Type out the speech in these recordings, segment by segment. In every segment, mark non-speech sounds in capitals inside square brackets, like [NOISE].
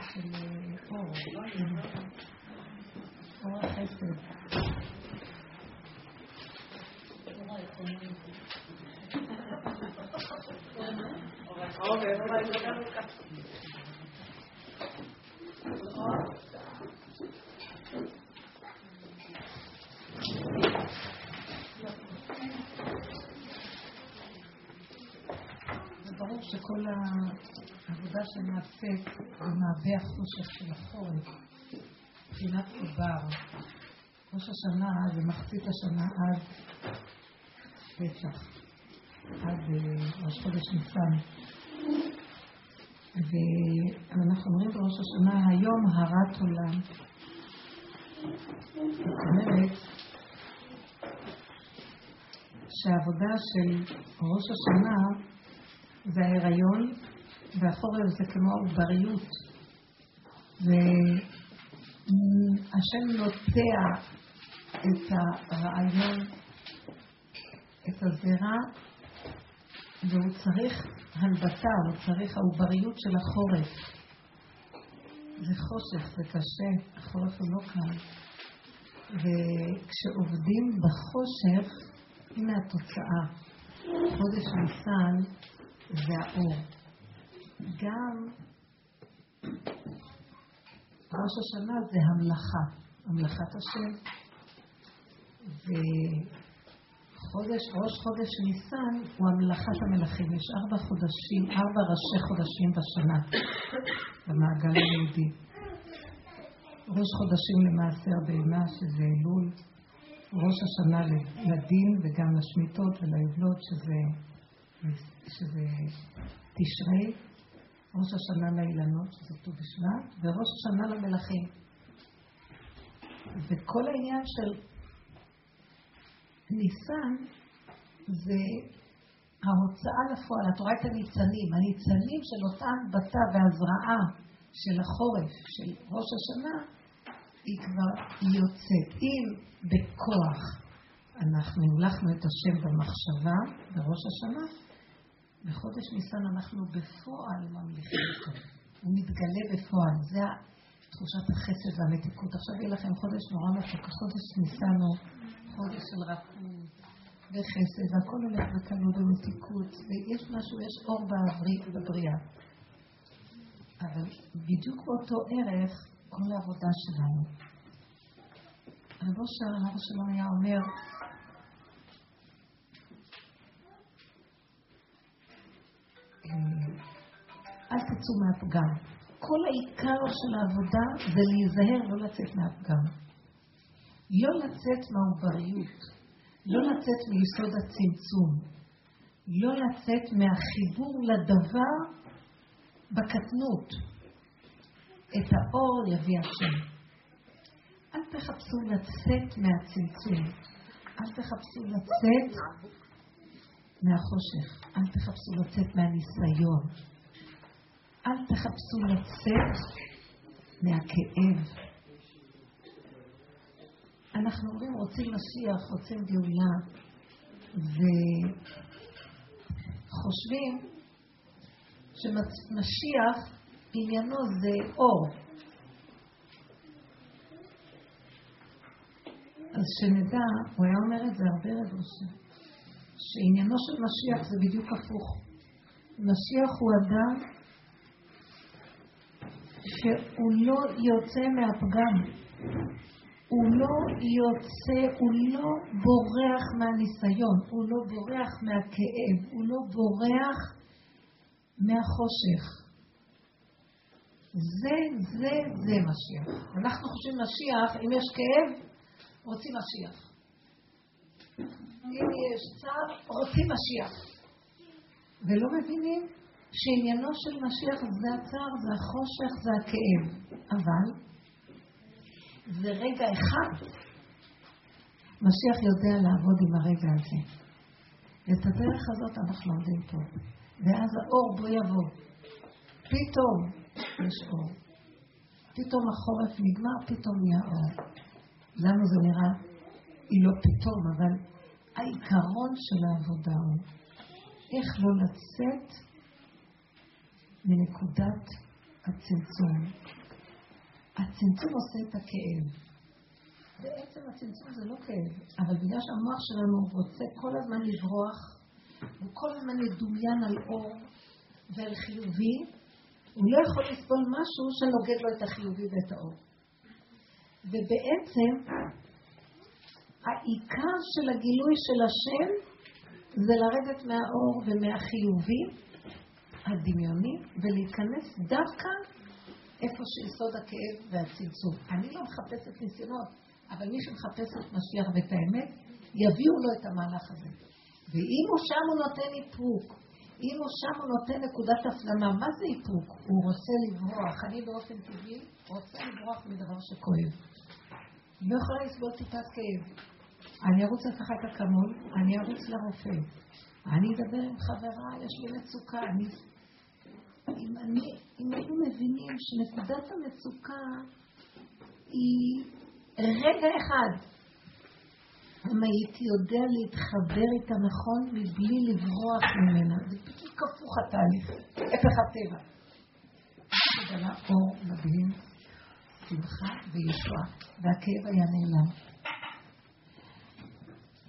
של אור, אור החסד. זה שכל העבודה שנעשית במעבה החושך של החורף, מבחינת עובר, ראש השנה זה מחצית השנה עד פסח, עד אה, ראש חודש ניסן. ואנחנו אומרים בראש השנה, היום הרת עולם. זאת אומרת שהעבודה של ראש השנה זה ההיריון, והחורף זה כמו העובריות. והשם נוטע את הרעיון, את הזרע, והוא צריך הלבטה, הוא צריך העובריות של החורף. זה חושך, זה קשה, החורף הוא לא קל. וכשעובדים בחושך, הנה התוצאה. חודש ניסן זה האור. גם ראש השנה זה המלאכה, המלאכת השם. וחודש, ראש חודש ניסן הוא המלאכת המלאכים. יש ארבע חודשים, ארבע ראשי חודשים בשנה במעגל היהודי. ראש חודשים למעשר בהמה, שזה אלול, ראש השנה לדין וגם לשמיטות וליובלות, שזה, שזה תשרי, ראש השנה לאילנות, שזה ט"ו בשבט, וראש השנה למלכים. וכל העניין של ניסן זה ההוצאה לפועל. את רואה את הניצנים, הניצנים של אותה הנבטה והזרעה של החורף, של ראש השנה, היא כבר יוצאת. אם בכוח אנחנו המלכנו את השם במחשבה בראש השנה, בחודש ניסן אנחנו בפועל ממליכים אותו. הוא מתגלה בפועל. זה תחושת החסד והמתיקות. עכשיו יהיה לכם חודש נורא מתוק. חודש ניסן הוא חודש של רכות וחסד, והכל הולך בקלות ומתיקות, ויש משהו, יש אור בעברית ובבריאה. אבל בדיוק באותו ערך, כל העבודה שלנו. רב אושר, הרב שלום היה אומר, אל תצאו מהפגם. כל העיקר של העבודה זה להיזהר לא לצאת מהפגם. לא לצאת מהעובריות, לא לצאת מיסוד הצמצום, לא לצאת מהחיבור לדבר בקטנות. את האור יביא השם. אל תחפשו לצאת מהצמצום, אל תחפשו לצאת מהחושך, אל תחפשו לצאת מהניסיון, אל תחפשו לצאת מהכאב. אנחנו אומרים רוצים משיח, רוצים גאולה, וחושבים שמשיח עניינו זה אור. אז שנדע, הוא היה אומר את זה הרבה רב שעניינו של משיח זה בדיוק הפוך. משיח הוא אדם שהוא לא יוצא מהפגם. הוא לא יוצא, הוא לא בורח מהניסיון, הוא לא בורח מהכאב, הוא לא בורח מהחושך. זה, זה, זה משיח. אנחנו חושבים משיח, אם יש כאב, רוצים משיח. אם יש צער, רוצים משיח. ולא מבינים שעניינו של משיח זה הצער, זה החושך, זה הכאב. אבל זה רגע אחד. משיח יודע לעבוד עם הרגע הזה. ואת הדרך הזאת אנחנו עומדים פה. ואז האור בו יבוא. פתאום יש אור. פתאום החורף נגמר, פתאום נהיה אור. לנו זה נראה, היא לא פתאום, אבל העיקרון של העבודה הוא איך לא לצאת מנקודת הצמצום. הצמצום עושה את הכאב. בעצם הצמצום זה לא כאב, אבל בגלל שהמוח שלנו רוצה כל הזמן לברוח, הוא כל הזמן מדומיין על אור ועל חיובי, הוא לא יכול לסבול משהו שנוגד לו את החיובי ואת האור. ובעצם, העיקר של הגילוי של השם זה לרדת מהאור ומהחיובי הדמיוני ולהיכנס דווקא איפה שיסוד הכאב והצמצום. אני לא מחפשת ניסיונות, אבל מי שמחפש את משיח ואת האמת, יביאו לו את המהלך הזה. ואם הוא שם הוא נותן איפוק, אם הוא שם הוא נותן נקודת הפנמה, מה זה איפוק? הוא רוצה לברוח. אני באופן טבעי רוצה לברוח מדבר שכואב. לא יכולה לסבול טיפת כאב. אני ארוץ לשחק אקמול, אני ארוץ לרופא. אני אדבר עם חברה, יש לי מצוקה. אני... אם, אני, אם היינו מבינים שנקודת המצוקה היא רגע אחד, אם הייתי יודע להתחבר איתה נכון מבלי לברוח ממנה. זה פשוט הפוך התהליך, הפך הטבע. מגלה אור מדהים, שמחה וישועה, והכאב היה נעלם.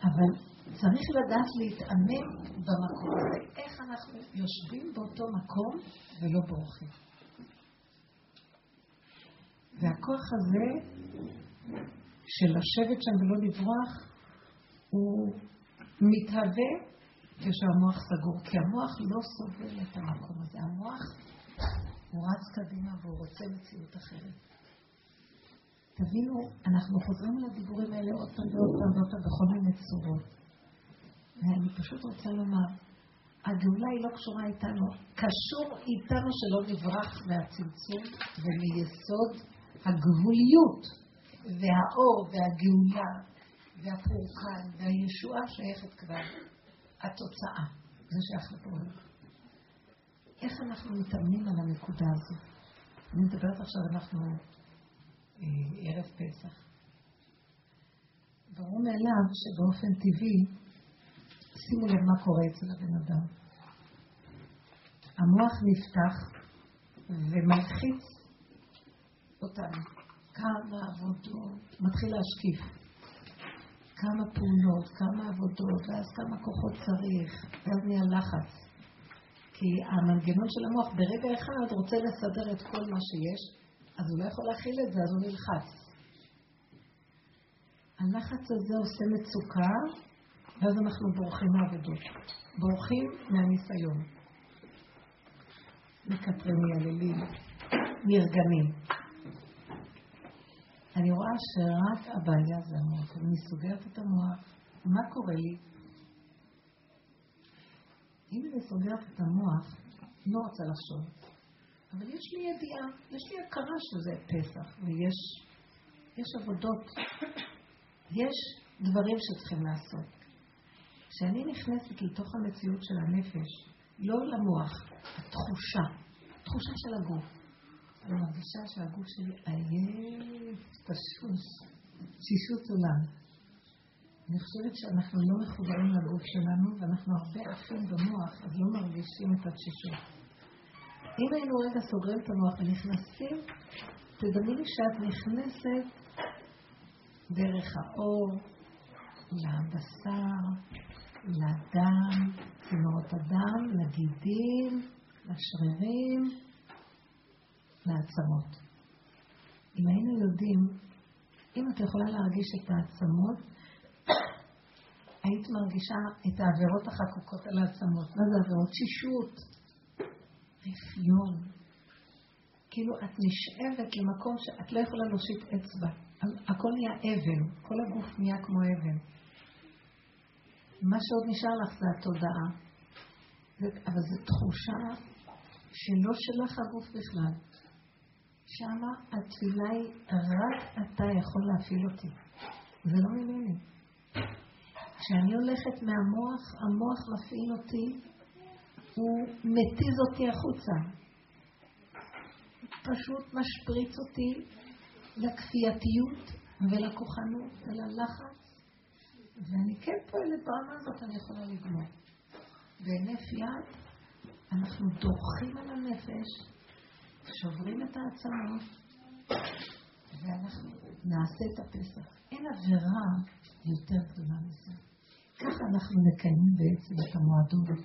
אבל צריך לדעת להתאמן במקום הזה, איך אנחנו יושבים באותו מקום ולא בורחים. והכוח הזה של לשבת שם ולא לברוח, הוא מתהווה כשהמוח סגור, כי המוח לא סובל את המקום הזה. המוח, הוא רץ קדימה והוא רוצה מציאות אחרת. תבינו, אנחנו חוזרים לדיבורים האלה עוד פעם ועוד פעם ועוד פעם בכל מיני צורות. ואני פשוט רוצה לומר, הגאולה היא לא קשורה איתנו, קשור איתנו שלא נברח מהצמצום ומיסוד הגבוליות והאור והגאולה והפורקן והישועה שייכת כבר, התוצאה, זה שייך לפועל. איך אנחנו מתאמנים על הנקודה הזו? אני מדברת עכשיו, אנחנו אה, ערב פסח. ברור מאליו שבאופן טבעי, שימו לב מה קורה אצל הבן אדם. המוח נפתח ומלחיץ אותנו. כמה עבודות, מתחיל להשקיף. כמה פעולות, כמה עבודות, ואז כמה כוחות צריך, ואז נהיה לחץ. כי המנגנון של המוח ברגע אחד רוצה לסדר את כל מה שיש, אז הוא לא יכול להכיל את זה, אז הוא נלחץ. הלחץ הזה עושה מצוקה, ואז אנחנו בורחים מעבודות. בורחים מהניסיון. מקטרים, מייללים, נרגנים. אני רואה שרק הבעיה זה המוח. אני סוגרת את המוח, מה קורה לי? אם אני סוגרת את המוח, לא רוצה לחשוב. אבל יש לי ידיעה, יש לי הכרה שזה פסח, ויש יש עבודות, יש דברים שצריכים לעשות. כשאני נכנסת לתוך המציאות של הנפש, לא למוח, התחושה, תחושה של הגוף. אני מרגישה שהגוף שלי עייף, תשוש, תשישות עולם. אני חושבת שאנחנו לא מחוברים לגוף שלנו, ואנחנו הרבה עפים במוח, אז לא מרגישים את התשישות. אם היינו רגע סוגרים את המוח ונכנסים, תדמייני שאת נכנסת דרך האור, לבשר, לדם, צינורות הדם, לגידים, לשרירים, לעצמות. אם היינו יודעים, אם את יכולה להרגיש את העצמות, [COUGHS] היית מרגישה את העבירות החקוקות על העצמות. מה זה עבירות? שישות, רפיון. כאילו את נשאבת למקום שאת לא יכולה להושיט אצבע. הכל נהיה אבן, כל הגוף נהיה כמו אבן. מה שעוד נשאר לך זה התודעה. אבל זו תחושה שלא שלך הגוף בכלל. שמה התפילה היא, רק אתה יכול להפעיל אותי. זה לא ממני. כשאני הולכת מהמוח, המוח מפעיל אותי, הוא מתיז אותי החוצה. פשוט משפריץ אותי לכפייתיות ולכוחנות וללחץ, ואני כן פועלת ברמה הזאת, אני יכולה לגמור. בהינף יד, אנחנו דורכים על הנפש, שוברים את העצמות, ואנחנו נעשה את הפסח. אין עבירה יותר גדולה מזה. ככה אנחנו מקיימים בעצם את המועדות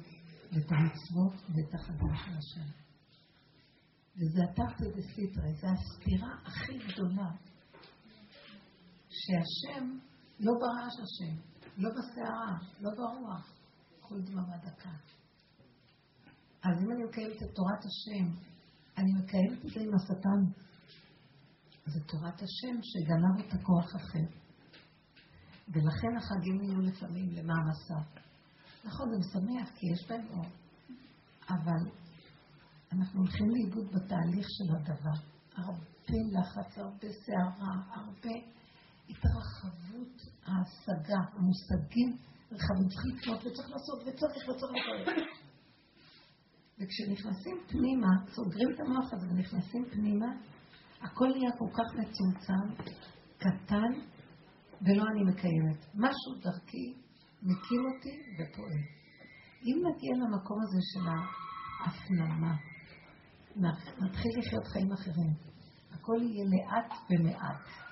ואת המצוות ואת החגים של השם. וזה התרתי דסיטרי, זה הסתירה הכי גדולה. שהשם לא ברעש השם, לא בסערה, לא ברוח, כל דממה דקה. אז אם אני מקיימת את תורת השם, אני מקיימת את זה עם השטן. זה תורת השם שגנב את הכוח אחר. ולכן החגים יהיו לפעמים למעמסה. נכון, זה משמח כי יש בהם אור, אבל אנחנו הולכים לאיבוד בתהליך של הדבר. הרבה לחץ, הרבה סערה, הרבה התרחבות ההשגה, המושגים רחבים, צריך לקנות וצריך לעשות וצריך וצריך לקרוא. וכשנכנסים פנימה, סוגרים את המוח הזה ונכנסים פנימה, הכל נהיה כל כך מצומצם, קטן, ולא אני מקיימת. משהו דרכי מקים אותי ופועל. אם נגיע למקום הזה של ההפנמה, נתחיל לחיות חיים אחרים. הכל יהיה לאט ומעט.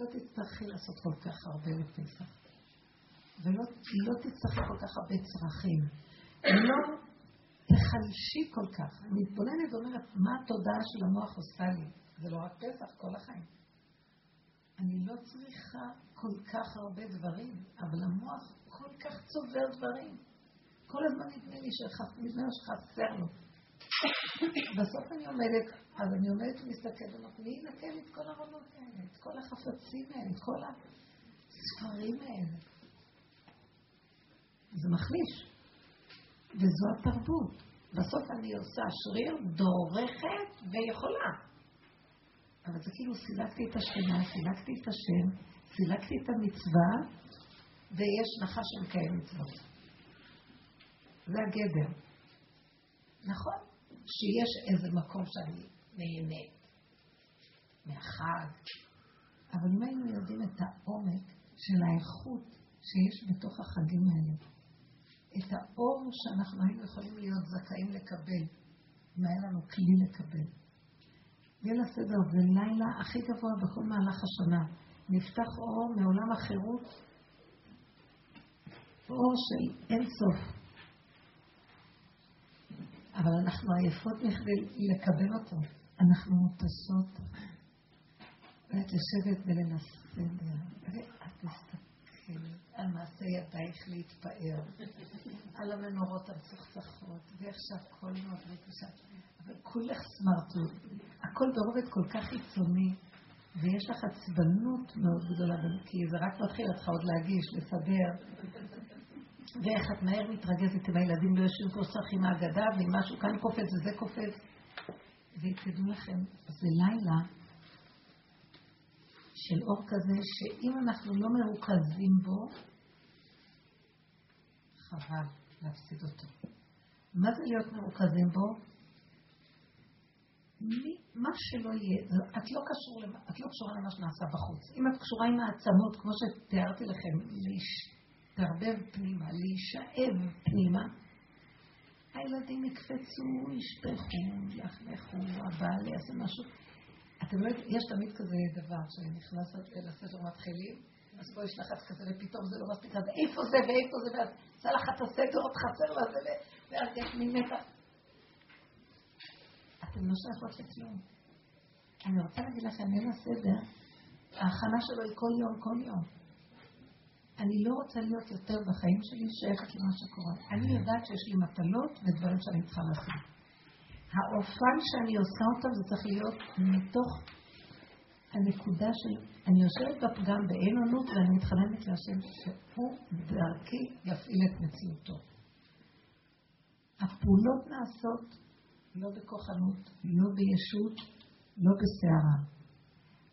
לא תצטרכי לעשות כל כך הרבה לפסח. ולא לא תצטרכי כל כך הרבה צרכים. לא תחלשי כל כך. אני מתבוננת ואומרת, מה התודעה של המוח עושה לי? זה לא רק פסח, כל החיים. אני לא צריכה כל כך הרבה דברים, אבל המוח כל כך צובר דברים. כל הזמן נדמה לי שחסר לו. בסוף אני עומדת, אז אני עומדת ומסתכלת ואומרת, מי ינקה לי את כל הרמות האלה, את כל החפצים האלה, את כל הספרים האלה? זה מחליש. וזו התרבות. בסוף אני עושה שריר, דורכת ויכולה. אבל זה כאילו סילקתי את השכינה, סילקתי את השם, סילקתי את המצווה, ויש נחש שמקיים מצוות. זה הגדר. נכון שיש איזה מקום שאני נהנית מהחג, אבל אם היינו יודעים את העומק של האיכות שיש בתוך החגים האלה, את האור שאנחנו היינו יכולים להיות זכאים לקבל, אם היה לנו כלי לקבל. ליל הסדר זה לילה הכי גבוה בכל מהלך השנה. נפתח אור מעולם החירות, אור של אין סוף. אבל אנחנו עייפות מכדי לקבל אותו. אנחנו מוטסות. ואת יושבת ולנסדר, ואת מסתכלת על מעשה ידייך להתפאר, על המנורות המצוחצחות, ואיך שהכל מאוד מקושר. אבל כולך סמרטוט. הכל ברובד כל כך חיצוני, ויש לך עצבנות מאוד גדולה, כי זה רק מתחיל, צריכה עוד להגיש, לסדר. ואיך את מהר מתרגזת עם הילדים, לא יושבים פה סך עם ההגדה, ואם משהו כאן קופץ וזה קופץ. ותדעו לכם, זה לילה של אור כזה, שאם אנחנו לא מרוכזים בו, חבל להפסיד אותו. מה זה להיות מרוכזים בו? מי, מה שלא יהיה, את לא, קשור, את לא קשורה למה שנעשה בחוץ. אם את קשורה עם העצמות, כמו שתיארתי לכם, להתערבב פנימה, להישאב פנימה, הילדים יקפצו, ישפכו, יחלכו, הבעל יעשה משהו. אתם לא יודעים, יש תמיד כזה דבר שאני נכנסת לספר מתחילים, אז פה יש לחץ כזה, ופתאום זה לא מספיק, אז איפה זה ואיפה זה, ואז עושה לך את הסדר, עוד חסר לה זה, ואז יש מין מתח. אתם לא שייכות לכלום. אני רוצה להגיד לכם, אין הסדר, ההכנה שלו היא כל יום, כל יום. אני לא רוצה להיות יותר בחיים שלי שייכת למה שקורה. אני יודעת שיש לי מטלות ודברים שאני צריכה לעשות. האופן שאני עושה אותם זה צריך להיות מתוך הנקודה של... אני יושבת בפגם באין עונות ואני מתחננת להשם שהוא דרכי יפעיל את מציאותו. הפעולות נעשות לא בכוחנות, לא בישות, לא בסערה.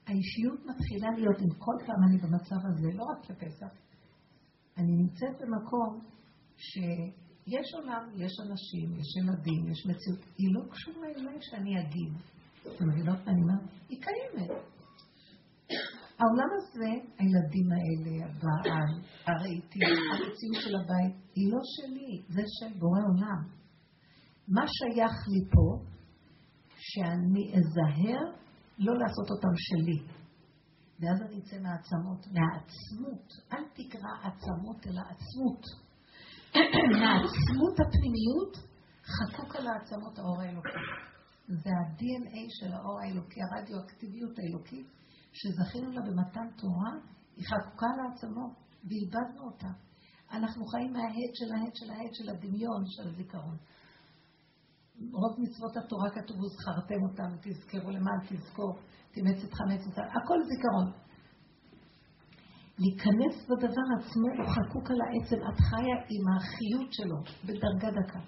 האישיות מתחילה להיות, אם כל פעם אני במצב הזה, לא רק בפסח, אני נמצאת במקום שיש עולם, יש אנשים, יש ילדים, יש מציאות, היא לא קשורה אליי שאני אגיד. אתם מבינות מה אני אומרת? היא קיימת. העולם הזה, הילדים האלה, הבעל, הרהיטים, המציאות של הבית, היא לא שלי, זה של בורא עולם. מה שייך לי פה, שאני אזהר לא לעשות אותם שלי. ואז אני אצא מהעצמות, מהעצמות. אל תקרא עצמות אלא עצמות. [CLEARS THROAT] מהעצמות הפנימיות חקוק על העצמות האור האלוקי. זה ה-DNA של האור האלוקי, הרדיואקטיביות האלוקית, שזכינו לה במתן תורה, היא חקוקה על העצמות, ואיבדנו אותה. אנחנו חיים מההד של ההד של ההד של הדמיון של הזיכרון. רוב מצוות התורה כתוב, וזכרתם אותם, תזכרו למען תזכור, תימץ את חמץ אותם, הכל זיכרון. להיכנס בדבר עצמו הוא חקוק על העצם, את חיה עם החיות שלו, בדרגה דקה.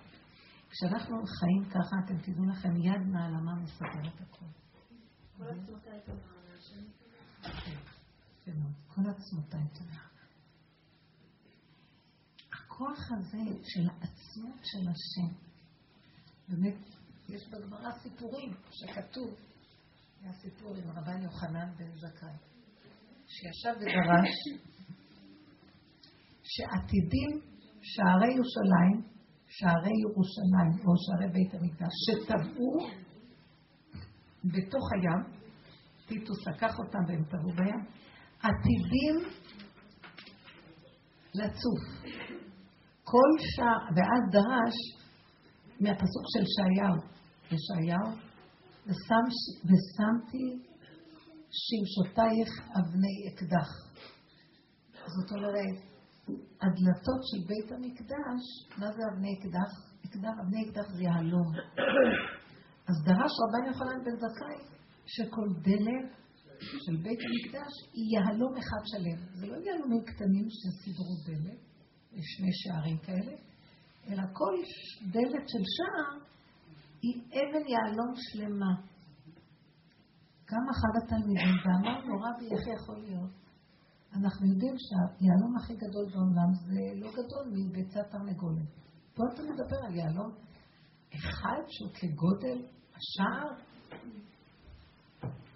כשאנחנו חיים ככה, אתם תדעו לכם, יד נעלמה מסדרת הכול. כל עצמותיי טובה. הכוח הזה של העצמות של השם, באמת, יש בגמרא סיפורים שכתוב, היה סיפור עם רבן יוחנן בן זכאי, שישב ודרש שעתידים שערי ירושלים שערי ירושלים, או שערי בית המקדש, שטבעו בתוך הים, טיטוס לקח אותם והם טבעו בים, עתידים לצוף. כל שער, ואז דרש מהפסוק של ישעיהו, ישעיהו, ושם, ושמתי שמשותייך אבני אקדח. זאת אומרת, הדלתות של בית המקדש, מה זה אבני אקדח? אקדח, אבני אקדח זה יהלום. אז דרש רבן יוחנן בן זכאי שכל דלת של בית המקדש היא יהלום אחד שלם. זה לא יהלומים קטנים שסידרו דלת, יש שני שערים כאלה, אלא כל דלת של שער היא אבן יהלום שלמה. קם אחד התלמידים ואמר לו, רבי, איך יכול להיות? אנחנו יודעים שהיהלום הכי גדול בעולם זה לא גדול מביצת תרנגולת. פה אתה מדבר על יהלום אחד שהוא כגודל השער.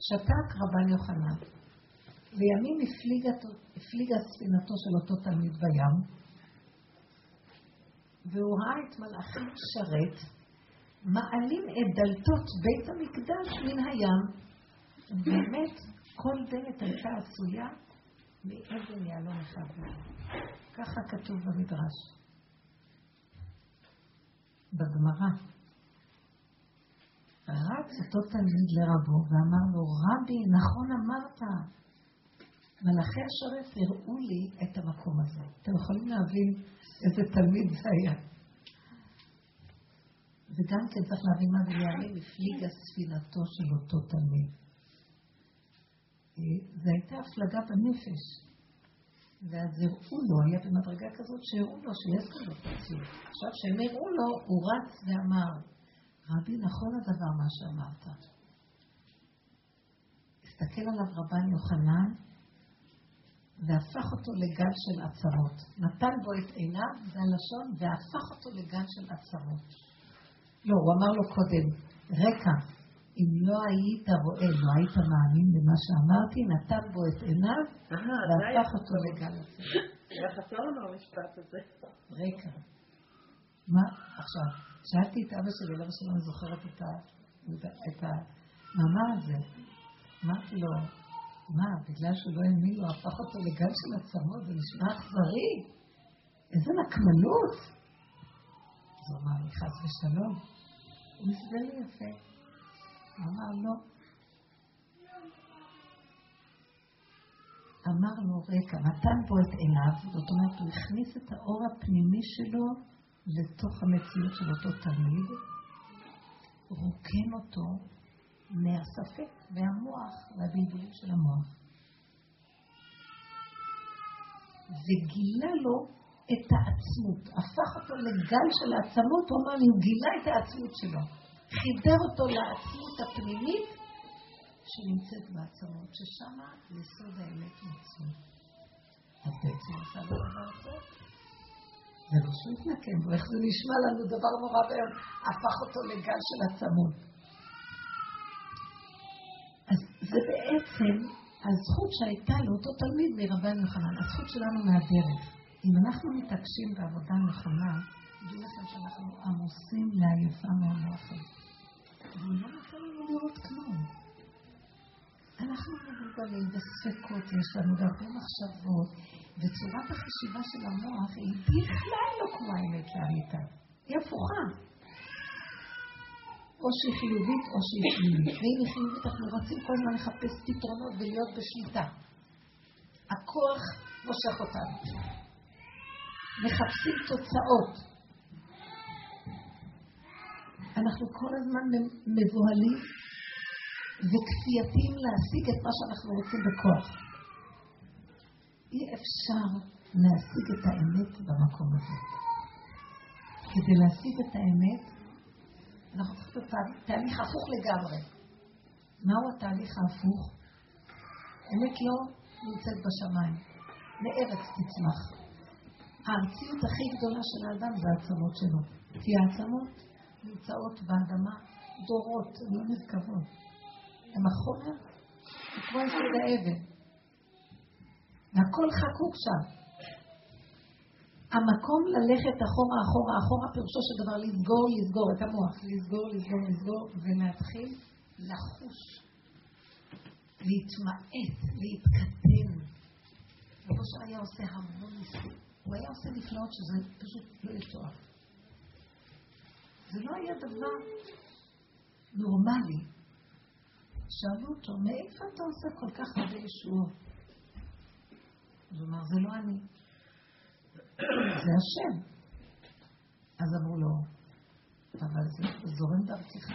שתק רבן יוחנן. לימים הפליגה ספינתו של אותו תלמיד בים, והוא ראה את מלאכי שרת מעלים את דלתות בית המקדש מן הים. באמת, כל דלת הייתה עשויה מאבן יהלום אחד ככה כתוב במדרש. בגמרא. רץ אותו תלמיד לרבו ואמר לו, רבי, נכון אמרת. מלאכי השרת הראו לי את המקום הזה. אתם יכולים להבין איזה תלמיד זה היה. וגם כן צריך להבין מה זה לימים הפליגה ספינתו של אותו תלמיד. זו הייתה הפלגה בנפש. ואז הראו לו, היה במדרגה כזאת שהראו לו שיש כזאת מציאות. עכשיו, כשהם הראו לו, הוא רץ ואמר, רבי, נכון הדבר מה שאמרת. הסתכל עליו רבן יוחנן, והפך אותו לגל של עצרות. נתן בו את עיניו, זה הלשון, והפך אותו לגל של עצרות. לא, הוא אמר לו קודם, רקע, אם לא היית רואה, לא היית מאמין למה שאמרתי, נתן בו את עיניו והפך אותו לגל הזה. היה חסר לנו המשפט הזה. רגע, מה, עכשיו, שאלתי את אבא שלי, אבא שלי לא זוכרת את המאמר הזה. אמרתי לו, מה, בגלל שהוא לא האמין לו, הפך אותו לגל של עצמות, זה נשמע אכזרי. איזה נקמנות. אז הוא אמר לי, חס ושלום. הוא הסבר לי יפה. אמר לו, אמר לו, רגע, נתן בו את עיניו, זאת אומרת, הוא הכניס את האור הפנימי שלו לתוך המציאות של אותו תלמיד, רוקן אותו מהספק והמוח והבלבולים של המוח. וגילה לו את העצמות, הפך אותו לגל של העצמות, הוא אמר לי, הוא גילה את העצמות שלו. חיבר אותו לעצמות הפנימית שנמצאת בעצמות, ששם יסוד האמת מצוי. אז בעצם עשה לו דבר טוב. זה לא שהוא התנקם בו, איך זה נשמע לנו דבר נורא ואיום, הפך אותו לגל של עצמות. אז זה בעצם הזכות שהייתה לאותו תלמיד מרבן יוחנן, הזכות שלנו מהדרך. אם אנחנו מתעקשים בעבודה נכונה, תדעו לכם שאנחנו עמוסים לעייפה מהמוחים. והוא לא נותן לנו לראות כלום. אנחנו מבולבלים וספקות יש לנו, והרבה מחשבות, וצורת החשיבה של המוח היא בכלל לא כמו האמת לאמיתה. היא הפוכה. או שהיא חיובית או שהיא חיובית. ואם היא חיובית, אנחנו רוצים כל הזמן לחפש פתרונות ולהיות בשליטה. הכוח מושך אותנו. מחפשים תוצאות. אנחנו כל הזמן מבוהלים וכפייתיים להשיג את מה שאנחנו רוצים בכוח. אי אפשר להשיג את האמת במקום הזה. כדי להשיג את האמת, אנחנו צריכים לעשות תהליך הפוך לגמרי. מהו התהליך ההפוך? אמת לא נמצאת בשמיים, מארץ תצמח. הארציות הכי גדולה של האדם זה העצמות שלו. כי העצמות נמצאות באדמה דורות, לא מרכבות. הם החומר, כמו יסוד האבן. והכל חקוק שם. המקום ללכת אחורה, אחורה, אחורה, פירושו של דבר לסגור, לסגור את המוח, לסגור, לסגור, לסגור, ולהתחיל לחוש, להתמעט, להתקדם. רבו היה עושה המון ניסוי. הוא היה עושה נפלאות שזה פשוט לא יתואר. זה לא היה דבר נורמלי. שאלו אותו, מאיפה אתה עושה כל כך הרבה ישועות? הוא אמר, זה לא אני, זה השם. אז אמרו לו, אבל זה זורם דרכך.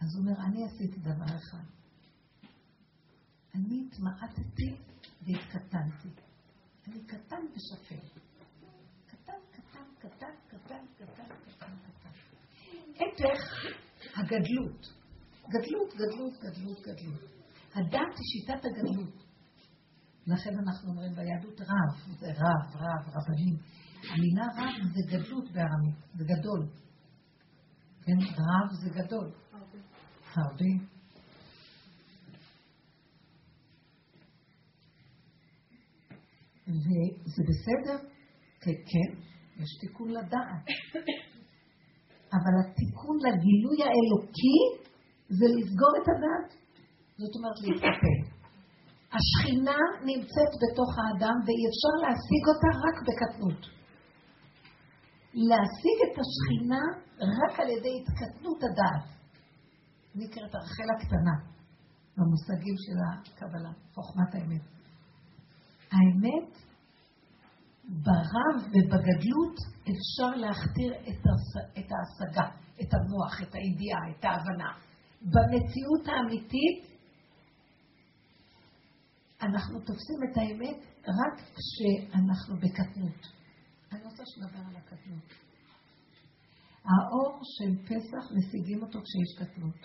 אז הוא אומר, אני עשיתי דבר אחד. אני התמעטתי והתקטנתי. אני קטן ושפל. קטן, קטן, קטן, קטן, קטן, קטן, קטן. הפך הגדלות. גדלות, גדלות, גדלות, גדלות. הדת היא שיטת הגדלות. לכן אנחנו אומרים ביהדות רב, זה רב, רב, רבנים. המילה רב זה גדלות בארמית, זה גדול. כן, רב זה גדול. הרבה. וזה בסדר? כן, יש תיקון לדעת. אבל התיקון לגילוי האלוקי זה לסגור את הדת, זאת אומרת להתקפל. השכינה נמצאת בתוך האדם ואי אפשר להשיג אותה רק בקטנות. להשיג את השכינה רק על ידי התקטנות הדעת. נקראת הרחל הקטנה, במושגים של הקבלה, חוכמת האמת. האמת, ברב ובגדלות אפשר להכתיר את ההשגה, את המוח, את הידיעה, את ההבנה. במציאות האמיתית אנחנו תופסים את האמת רק כשאנחנו בקטנות. אני רוצה שנדבר על הקטנות. האור של פסח, משיגים אותו כשיש קטנות.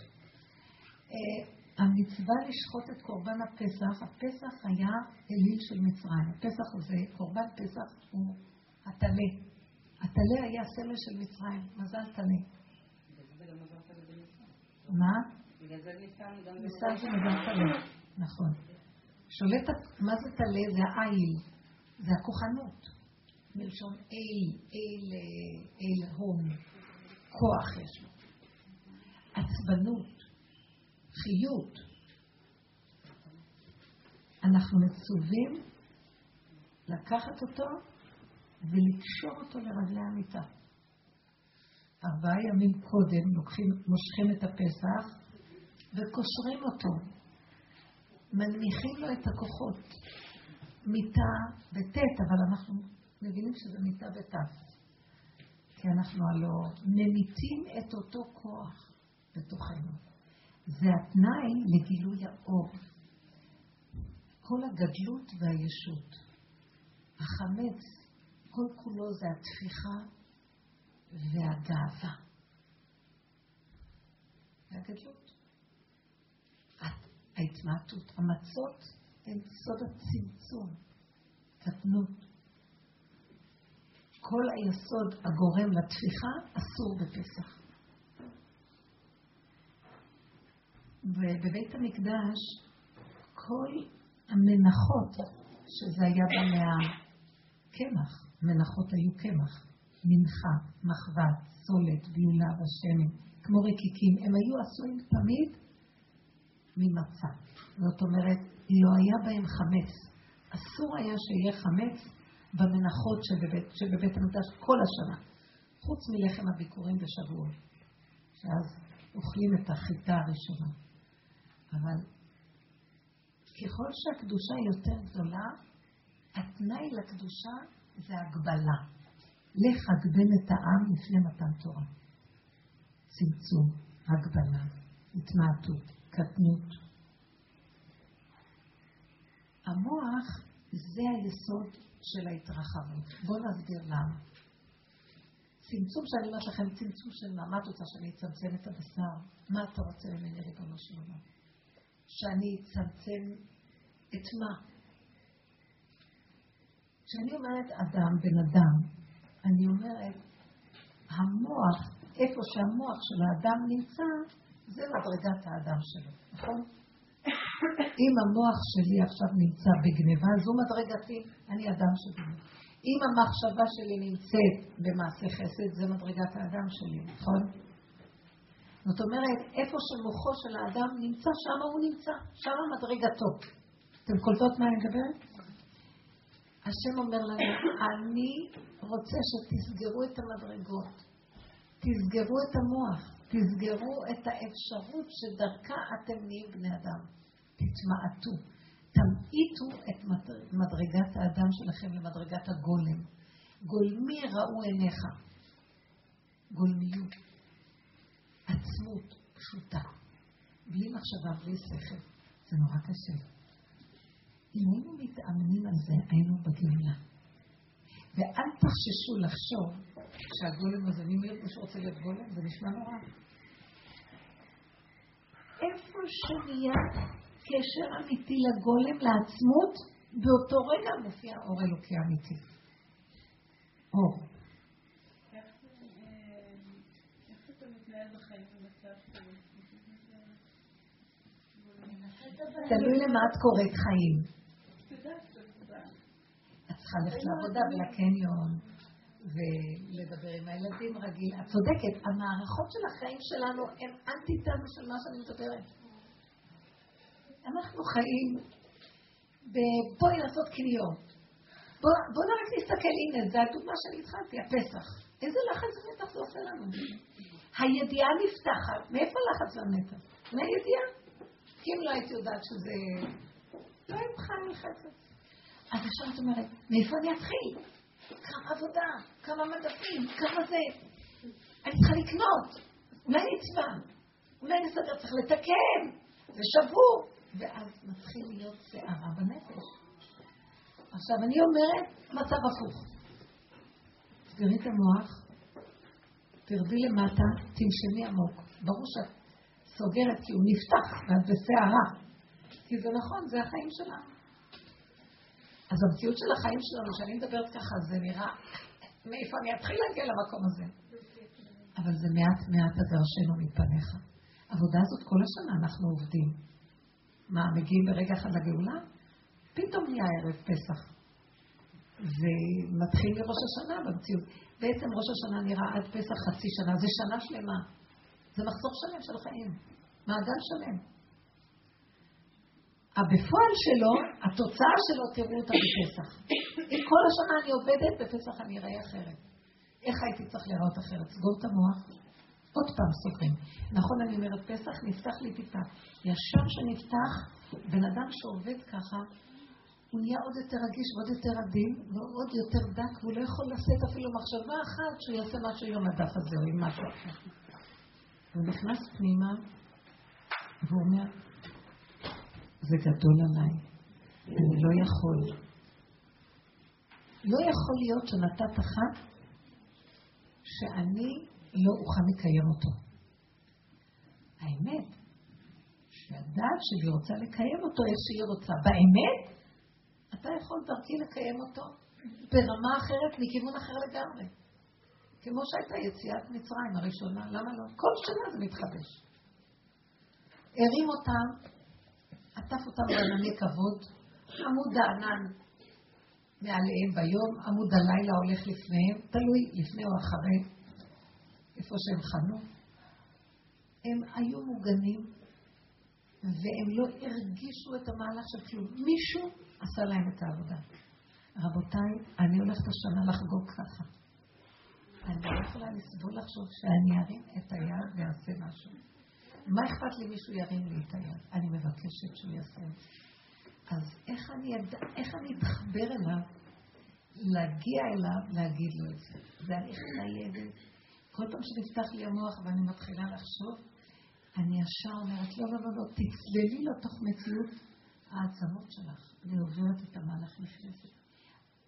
אה, המצווה לשחוט את קורבן הפסח, הפסח היה אליל של מצרים. הפסח הזה, קורבן פסח הוא הטלה. הטלה היה סמל של מצרים, מזל טלה. מה? בגלל זה ניסן גם... מזל טלה, נכון. שולט, מה זה טלה? זה העיל, זה הכוחנות. מלשון אל, אל, אל הום, כוח יש לו. עצבנות, חיות. אנחנו מצווים לקחת אותו ולקשור אותו לרגלי המיטה. ארבעה ימים קודם לוקחים, מושכים את הפסח וקושרים אותו, מנמיכים לו את הכוחות. מיטה בטית, אבל אנחנו מבינים שזה מיטה בתת. כי אנחנו הלא ממיתים את אותו כוח בתוכנו. זה התנאי לגילוי האור. כל הגדלות והישות. החמץ, כל כולו זה התפיחה והגאווה. והגדלות. ההתמעטות. המצות הן סוד הצמצום, קטנות. כל היסוד הגורם לתפיחה אסור בפסח. ובבית המקדש, כל המנחות, שזה היה בא מהקמח, מנחות היו קמח, מנחה, מחווה, סולת, ביולה ושמן, כמו רקיקים, הם היו עשויים תמיד ממצה. זאת אומרת, לא היה בהם חמץ. אסור היה שיהיה חמץ במנחות שבבית, שבבית המקדש כל השנה, חוץ מלחם הביקורים בשבועות, שאז אוכלים את החיטה הראשונה. אבל ככל שהקדושה יותר גדולה, התנאי לקדושה זה הגבלה. לך הגבל את העם לפני מתן תורה. צמצום, הגבלה, התמעטות, קטנות. המוח זה היסוד של ההתרחבות. בואו נסביר למה. צמצום שאני אומרת לכם, צמצום של מה? מה את רוצה שאני אצמצם את הבשר? מה אתה רוצה ממני, ריבונו של עולם? שאני אצמצם את מה? כשאני אומרת אדם, בן אדם, אני אומרת, המוח, איפה שהמוח של האדם נמצא, זה מדרגת האדם שלו, נכון? אם המוח שלי עכשיו נמצא בגניבה, זו מדרגתי, אני אדם שגנב. אם המחשבה שלי נמצאת במעשה חסד, זה מדרגת האדם שלי, נכון? זאת אומרת, איפה שמוחו של האדם נמצא, שם הוא נמצא, שם מדרגתו. אתם קולטות מה אני מדברת? השם אומר לנו, אני רוצה שתסגרו את המדרגות, תסגרו את המוח, תסגרו את האפשרות שדרכה אתם נהיים בני אדם. תתמעטו, תמעיטו את מדרגת האדם שלכם למדרגת הגולם. גולמי ראו עיניך. גולמיות. עצמות פשוטה. בלי מחשבה, בלי שכל. זה נורא קשה. אם היינו מתאמנים על זה, היינו בגאולה. ואל תחששו לחשוב שהגולם הזה, מי מישהו רוצה להיות גולם? זה נשמע נורא. איפה שנהיה קשר אמיתי לגולם, לעצמות, באותו רגע מופיע אור אלוקי אמיתי. אור. תלוי למה את קוראת חיים. צריכה ללכת לעבודה ולקניון ולדבר עם הילדים רגיל. את צודקת, המערכות של החיים שלנו הן אנטי-טענו של מה שאני מדברת. אנחנו חיים בואי לעשות קניות. בואו בוא רק נסתכל, הנה, זו הדוגמה שאני התחלתי, הפסח. איזה לחץ ומתח זה עושה לנו? הידיעה נפתחת, מאיפה לחץ ומתח? מהידיעה. כי אם לא הייתי יודעת שזה... לא הייתי בכלל נלחצת. אז עכשיו את אומרת, מאיפה אני אתחיל? כמה עבודה, כמה מדפים, כמה זה. אני צריכה לקנות, אולי נצבע, אולי נסדר, צריך לתקן, זה שבור. ואז מתחיל להיות שערה בנפש. עכשיו, אני אומרת, מצב הפוך. תסגרי את המוח, תרדי למטה, תנשמי עמוק. ברור שאת סוגרת כי הוא נפתח ואת בסערה. כי זה נכון, זה החיים שלנו. אז המציאות של החיים שלנו, כשאני מדברת ככה, זה נראה, מאיפה אני אתחיל להגיע למקום הזה? אבל זה מעט מעט אגרשנו מפניך. העבודה הזאת כל השנה אנחנו עובדים. מה, מגיעים ברגע אחד לגאולה? פתאום נהיה ערב פסח. ומתחיל מראש השנה במציאות. בעצם ראש השנה נראה עד פסח חצי שנה, זה שנה שלמה. זה מחזור שלם של חיים, מעגל שלם. הבפועל שלו, התוצאה שלו, תראו אותה בפסח. אם כל השנה אני עובדת, בפסח אני אראה אחרת. איך הייתי צריך לראות אחרת? סגור את המוח, עוד פעם סוגרים. נכון, אני אומרת, פסח נפתח לי טיפה. ישר שנפתח, בן אדם שעובד ככה, הוא נהיה עוד יותר רגיש ועוד יותר עדין ועוד יותר דק, והוא לא יכול לשאת אפילו מחשבה אחת שהוא יעשה משהו עם הדף הזה או עם משהו אחר. הוא נכנס פנימה והוא אומר, זה גדול עליי, אני לא יכול. לא יכול להיות שנתת אחת שאני לא אוכל לקיים אותו. האמת, שהדעת שלי רוצה לקיים אותו איך שהיא רוצה. באמת, אתה יכול דרכי לקיים אותו ברמה אחרת, מכיוון אחר לגמרי. כמו שהייתה יציאת מצרים הראשונה, למה לא? כל שנה זה מתחדש. הרים אותם, עטף אותם בענני כבוד, עמוד הענן מעליהם ביום, עמוד הלילה הולך לפניהם, תלוי לפני או אחרי, איפה שהם חנו. הם היו מוגנים, והם לא הרגישו את המהלך של כלום. מישהו עשה להם את העבודה. רבותיי, אני הולכת השנה לחגוג ככה. אני לא יכולה לסבול לחשוב שאני ארים את היד ואעשה משהו. מה אכפת לי מישהו ירים לי את היד? אני מבקשת שהוא יעשה את זה. אז איך אני, יד... איך אני אתחבר אליו, להגיע אליו, להגיד לו את זה? הליך ניידת. כל פעם שנפתח לי המוח ואני מתחילה לחשוב, אני ישר אומרת, לא, לא, לא, לא, תצללי לתוך מציאות העצמות שלך. אני את המהלך נכנסת.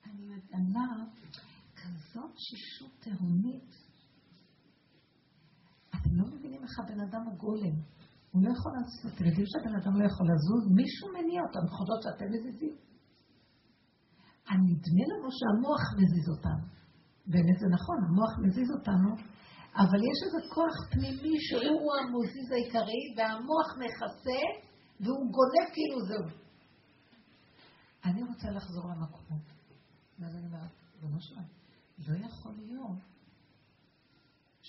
אני מגלה כזאת שישות תהומית. אתם לא מבינים איך הבן אדם הוא גולם. הוא לא יכול לעשות, אתם יודעים שהבן אדם לא יכול לזוז? מישהו מניע אותו, המחוזות שאתם מזיזים. נדמה לנו שהמוח מזיז אותנו. באמת זה נכון, המוח מזיז אותנו, אבל יש איזה כוח פנימי שהוא המוזיז העיקרי, והמוח מכסה, והוא גונב כאילו זהו. אני רוצה לחזור למקום. ואז אני אומרת, שלום, לא יכול להיות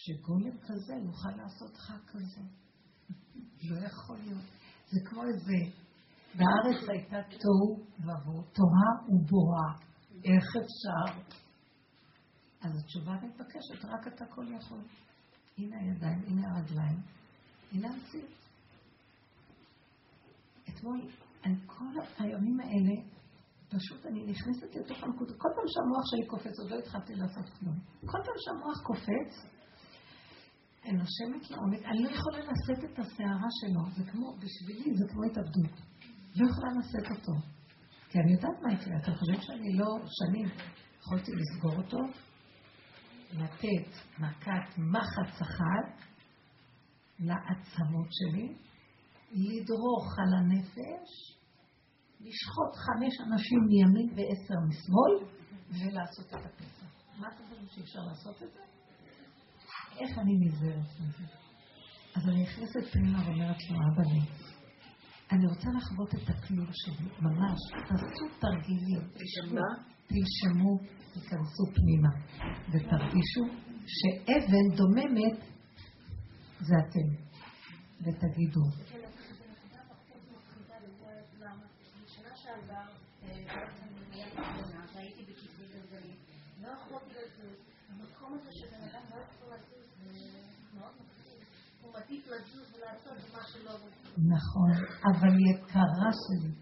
שגולם כזה יוכל לעשות חג כזה. לא יכול להיות. זה כמו איזה, בארץ הייתה תוהו ובוהו, תוהה ובוהה. איך אפשר? אז התשובה מתבקשת, רק אתה כל יכול. הנה הידיים, הנה הרגליים, הנה המציאות. אתמול, אני כל הימים האלה, פשוט אני נכנסת לתוך הנקודה. כל פעם שהמוח שלי קופץ, עוד לא התחלתי לעשות כלום. כל פעם שהמוח קופץ, אני נושמת לעומק, אני לא יכולה לשאת את הסערה שלו, זה כמו, בשבילי זה כמו התאבדות. לא יכולה לשאת אותו. כי אני יודעת מה יקרה, אתם חושבים שאני לא שנים יכולתי לסגור אותו, לתת מכת מחץ אחת לעצמות שלי, לדרוך על הנפש, לשחוט חמש אנשים מימין ועשר משמאל, ולעשות את הפסח. מה אתם חושבים שאפשר לעשות את זה? איך אני נזהרת מזה? אז אני נכנסת פנימה ואומרת לו, אבא לי, אני רוצה לחוות את הכלום שלי, ממש. תעשו תרגילים. תנשמו, תיכנסו פנימה, ותרגישו שאבן דוממת זה אתם. ותגידו. המקום הזה שבן אדם לא יכול לזוז, זה מאוד מפחיד. הוא מעדיף נכון, אבל יקרה שלי.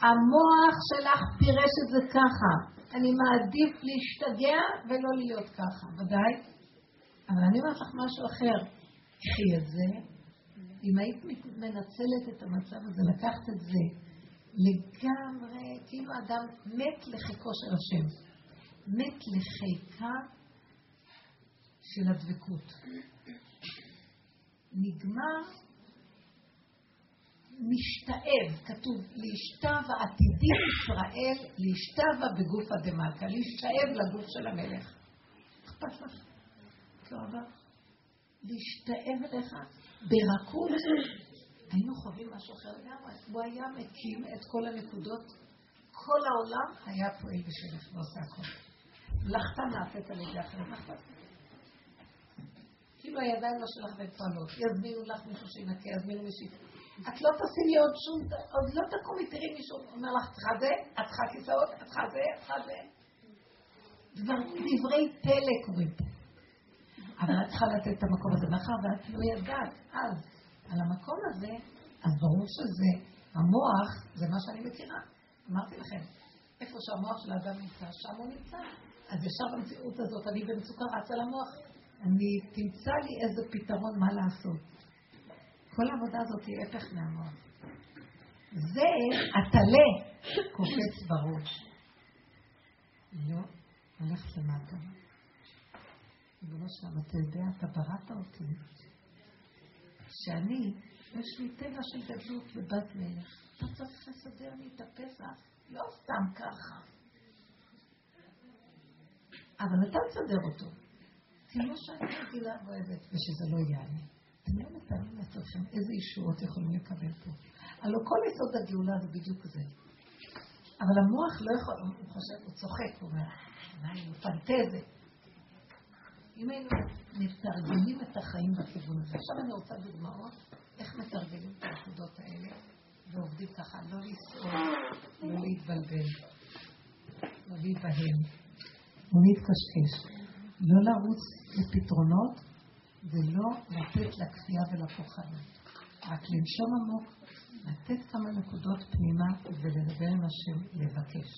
המוח שלך פירש את זה ככה. אני מעדיף להשתגע ולא להיות ככה, ודאי. אבל אני אומרת לך משהו אחר. קחי את זה, אם היית מנצלת את המצב הזה, לקחת את זה לגמרי, כאילו אדם מת לחיקו של השם. מת לחיקה של הדבקות. נגמר משתאב, כתוב, להשתב עתידי ישראל, להשתבה בגוף הדמלכה, להשתאב לגוף של המלך. אכפת לך? כאובה? להשתאב אליך ברכות. היינו חווים משהו אחר לגמרי. הוא היה מקים את כל הנקודות, כל העולם היה פועל בשבילך ועושה הכל. מלאכתה נעשית על ידי אחרים, מה אכפת לך? כאילו הידיים לא שלך והן. יזמינו לך מישהו שינקה, יזמינו מישהו... את לא תשימי עוד שום... עוד לא תקומי, תראי מישהו אומר לך, צריכה זה, את צריכה כיסאות, את צריכה זה, את צריכה זה. דברי פלא קורים פה. אבל את צריכה לתת את המקום הזה. מאחר ואת לא ידעת אז על המקום הזה, אז ברור שזה, המוח, זה מה שאני מכירה. אמרתי לכם, איפה שהמוח של האדם נמצא, שם הוא נמצא. אז ישר במציאות הזאת, אני במצוקה רצה למוח. אני תמצא לי איזה פתרון מה לעשות. כל העבודה הזאת היא הפך מהמוח. זה הטלה קופץ בראש. לא, הולכת למטה. ריבונו שלם, אתה יודע, אתה בראת אותי, שאני, יש לי טבע של גדלות ובת מלך. אתה צריך לסדר לי את הפסח, לא סתם ככה. אבל אתה תסדר אותו. כמו שאני רגילה אוהבת, ושזה לא יעלה. אתם לא מתארים לעצמכם איזה ישועות יכולים לקבל פה. הלוא כל יסוד הגאולה זה בדיוק זה. אבל המוח לא יכול, הוא חושב, הוא צוחק, הוא אומר, מה, הוא פנטזת. אם היינו מתרגלים את החיים בכיוון הזה. עכשיו אני רוצה דוגמאות איך מתרגלים את הנקודות האלה ועובדים ככה, לא לסעור, לא להתבלבל, לא להיבהל, לא להתקשקש, לא לרוץ לפתרונות ולא לתת לכפייה ולכוחנות. רק לנשום עמוק, לתת כמה נקודות פנימה ולדבר עם השם, לבקש.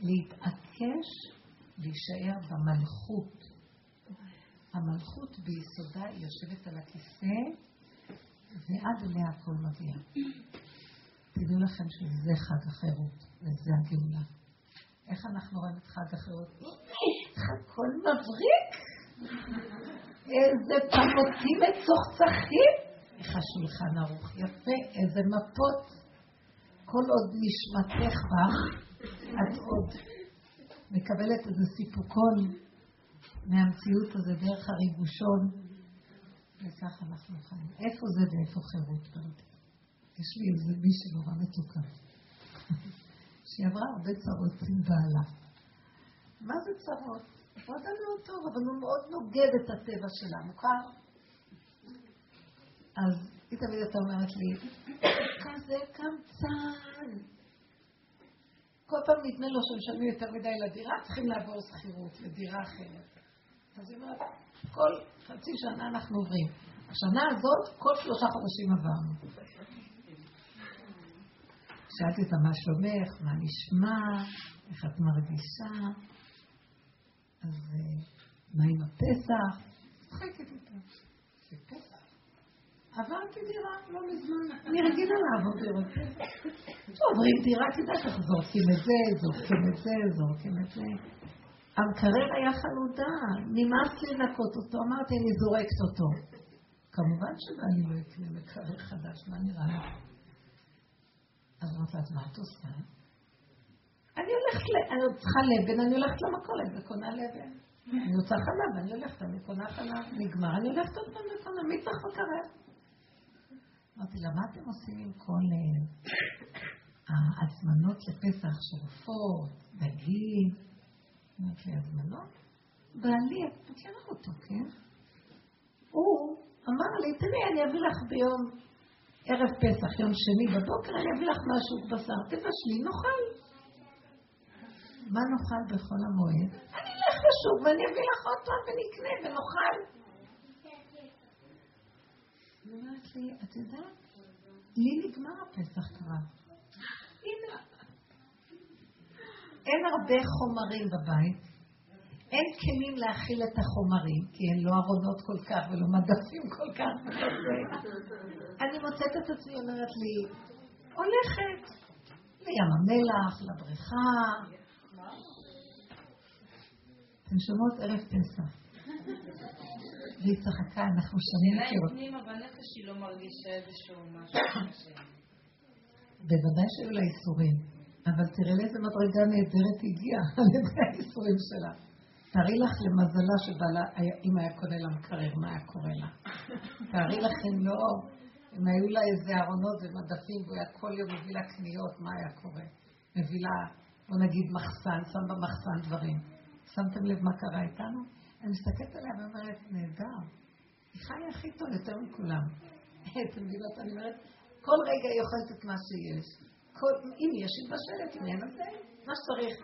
להתעקש, להישאר במלכות. המלכות ביסודה יושבת על הכיסא, ועד אליה הכל מגיע. תדעו לכם שזה חג החירות, וזה הגאולה. איך אנחנו רואים את חג החירות? הכל מבריק! איזה פמוטים מצוחצחים! איך השולחן ערוך יפה, איזה מפות. כל עוד נשמתך בך, את עוד מקבלת איזה סיפוקון מהמציאות הזה דרך הריגושון, וכך אנחנו חיים. איפה זה ואיפה חירות? יש לי איזה מישהי נורא מתוקה, שהיא עברה הרבה צרות עם בעלה. מה זה צרות? הוא אדם מאוד טוב, אבל הוא מאוד נוגד את הטבע שלה, מוכר? אז היא תמיד הייתה אומרת לי, כזה קמצן. כל פעם נדמה לו שמשלמים יותר מדי לדירה, צריכים לעבור שכירות לדירה אחרת. אז היא אומרת, כל חצי שנה אנחנו עוברים. השנה הזאת, כל שלושה חודשים עברנו. שאלתי אותה, מה שלומך? מה נשמע? איך את מרגישה? אז אה, מה עם הפסח? צחקת איתה. זה פסח. עברתי דירה לא מזמן. אני רגילה לעבור דירות. עוברים דירה, כדאי לך, זורקים את זה, זורקים את זה, זורקים את זה. המקרר היה חלודה, נמאס לי לנקות אותו, אמרתי, אני זורקת אותו. כמובן שבעלי לא יקנה מקרר חדש, מה נראה לי? אז אמרתי לה, אז מה את עושה? אני הולכת, אני צריכה לבן, אני הולכת למכולת וקונה לבן. אני רוצה חלב, אני הולכת, אני קונה חלב, נגמר, אני הולכת עוד פעם וקונה, מי צריך מקרר? אמרתי לה, מה אתם עושים עם כל אה, ההזמנות לפסח של עופות, דגים? אמרתי לי, הזמנות? בעלי, את מכירה אותו, כן? הוא אמר לי, תראי, אני אביא לך ביום ערב פסח, יום שני בבוקר, אני אביא לך משהו בשר, תבשלי, נאכל. מה נאכל בחול המועד? אני אלך לשוק ואני אביא לך עוד פעם ונקנה ונאכל. היא אומרת לי, את יודעת, לי נגמר הפסח כבר. הנה, אין הרבה חומרים בבית, אין כלים להכיל את החומרים, כי אין לו ארונות כל כך ולא מדפים כל כך. אני מוצאת את עצמי אומרת לי, הולכת לים המלח, לבריכה. אתם שומעות ערב פסח. והיא צחקה, אנחנו שנים מכירות. אולי פנימה בנפש היא לא מרגישה איזשהו משהו. בוודאי שהיו לה איסורים. אבל תראה לאיזה מדרגה נהדרת הגיעה [LAUGHS] על ידי האיסורים שלה. תארי לך למזלה שבעלה, אם היה קונה לה מקרר, מה היה קורה לה? תארי לכם לא, אם היו לה איזה ארונות ומדפים והוא היה כל יום מביא לה קניות, מה היה קורה? מביא לה, בוא נגיד, מחסן, שם במחסן דברים. שמתם לב מה קרה איתנו? אני מסתכלת עליה ואומרת, נהדר. היא חיה הכי טוב יותר מכולם. [LAUGHS] אתם מבינות? אני אומרת, כל רגע היא אוכלת את מה שיש. אם יש מבשלת, אם אין, אז מה שצריך.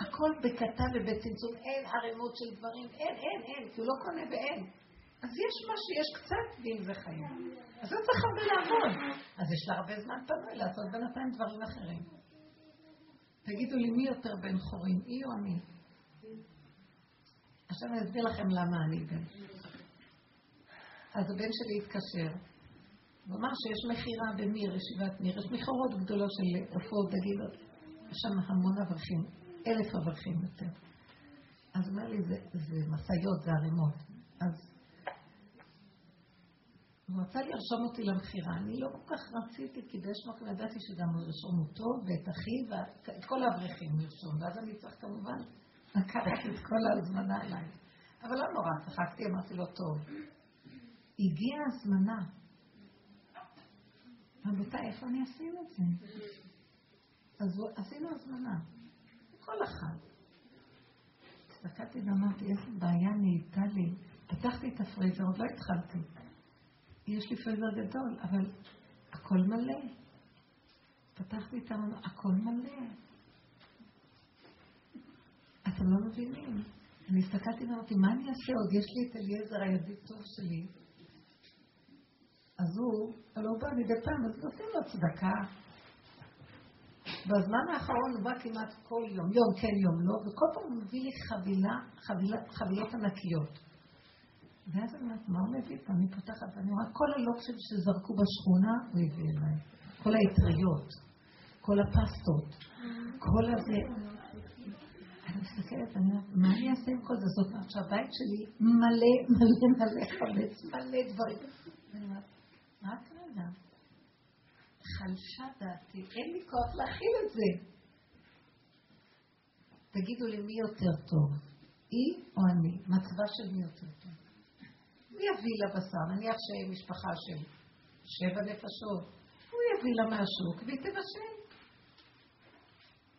הכל בקטן ובצמצום, אין ערימות של דברים, אין, אין, אין, כי הוא לא קונה ואין. אז יש מה שיש קצת, ואם זה חיים. אז לא צריך הרבה לעבוד. אז יש לה הרבה זמן פנוי לעשות בינתיים דברים אחרים. תגידו לי, מי יותר בן חורים, היא או אני? עכשיו אני אסביר לכם למה אני בן. אז הבן שלי התקשר, הוא אמר שיש מכירה במיר, ישיבת מיר, יש מכירות גדולות של עופות, דגילות, יש שם המון אברכים, אלף אברכים יותר. אז אומר לי, זה, זה משאיות, זה ערימות. אז הוא רצה לרשום אותי למכירה, אני לא כל כך רציתי, כי באיזשהו מקום ידעתי שגם הוא ירשום אותו, ואת אחי, ואת כל האברכים ירשום, ואז אני צריך כמובן לקחת את כל ההזמנה עליי. אבל לא נורא, צחקתי, אמרתי לו, טוב. הגיעה הזמנה. רבותיי, איפה אני אשים את זה? אז עשינו הזמנה. כל אחד. הסתכלתי ואמרתי, איזה בעיה נהייתה לי. פתחתי את הפריזר, עוד לא התחלתי. יש לי פריזר גדול, אבל הכל מלא. פתחתי את המנה, הכל מלא. אתם לא מבינים. אני הסתכלתי ואמרתי, מה אני אעשה עוד? יש לי את אליעזר הידיד טוב שלי. אז הוא, הלוא הוא בא מדי פעם, אז נותנים לו צדקה. בזמן האחרון הוא בא כמעט כל יום, יום כן, יום לא, וכל פעם הוא מביא לי חבילה, חבילה חבילות ענקיות. ואז אני אומרת, מה הוא מביא פה? אני פותחת ואני רואה כל הלוקשים שזרקו בשכונה, הוא הביא אליי. כל האטריות, כל הפסטות, כל הזה. אני מסתכלת, אני אומרת, מה אני אעשה עם כל זה? זאת אומרת שהבית שלי מלא, מלא, מלא חמץ, מלא דברים. אני אומרת, רק רגע. חלשה דעתי, אין לי כוח להכיל את זה. תגידו לי, מי יותר טוב? היא או אני? מצבה של מי יותר טוב? מי יביא לה בשר? נניח שמשפחה של שבע נפשות, הוא יביא לה מהשוק והיא תבשל.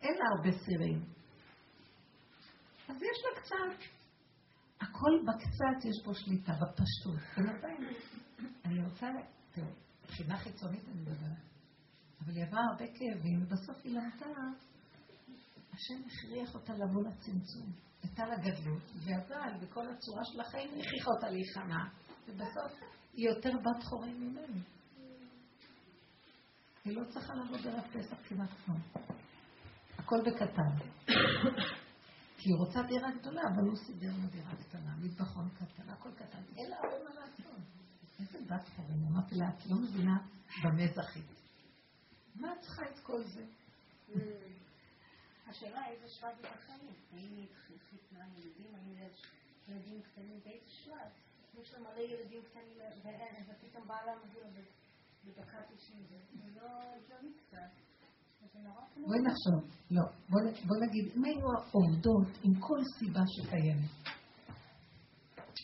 אין לה הרבה סירים. אז יש לה קצת. הכל בקצת יש פה שליטה, בפשטות. אני רוצה, תראו, מבחינה חיצונית אני מדברת, אבל היא עברה הרבה כאבים, ובסוף היא למדה, השם הכריח אותה לבוא לצמצום. הייתה לה גדלות, והבעל בכל הצורה של החיים הכריחה אותה להיכנע, ובסוף היא יותר בת חורים ממני. היא לא צריכה לעבוד ערב פסח כמעט כלום. הכל בקטן. [COUGHS] כי היא רוצה דירה גדולה, אבל הוא סידר לה דירה קטנה, מטבחון קטן, הכל קטן. אין לה הרבה מה לעשות. איזה בת חורים? אמרתי לה, את לא מבינה במה זכית. מה את צריכה את כל זה? השאלה איזה שלב היא בחיים. האם היא חיתנה ילדים, האם יש ילדים קטנים באיזה שלב? יש לה מלא ילדים קטנים בערב, ופתאום מביא לה בדקה תשעים, זה לא הגיוני קצת. בואי נחשוב, לא, בוא נגיד, אם היינו עובדות עם כל סיבה שקיימת,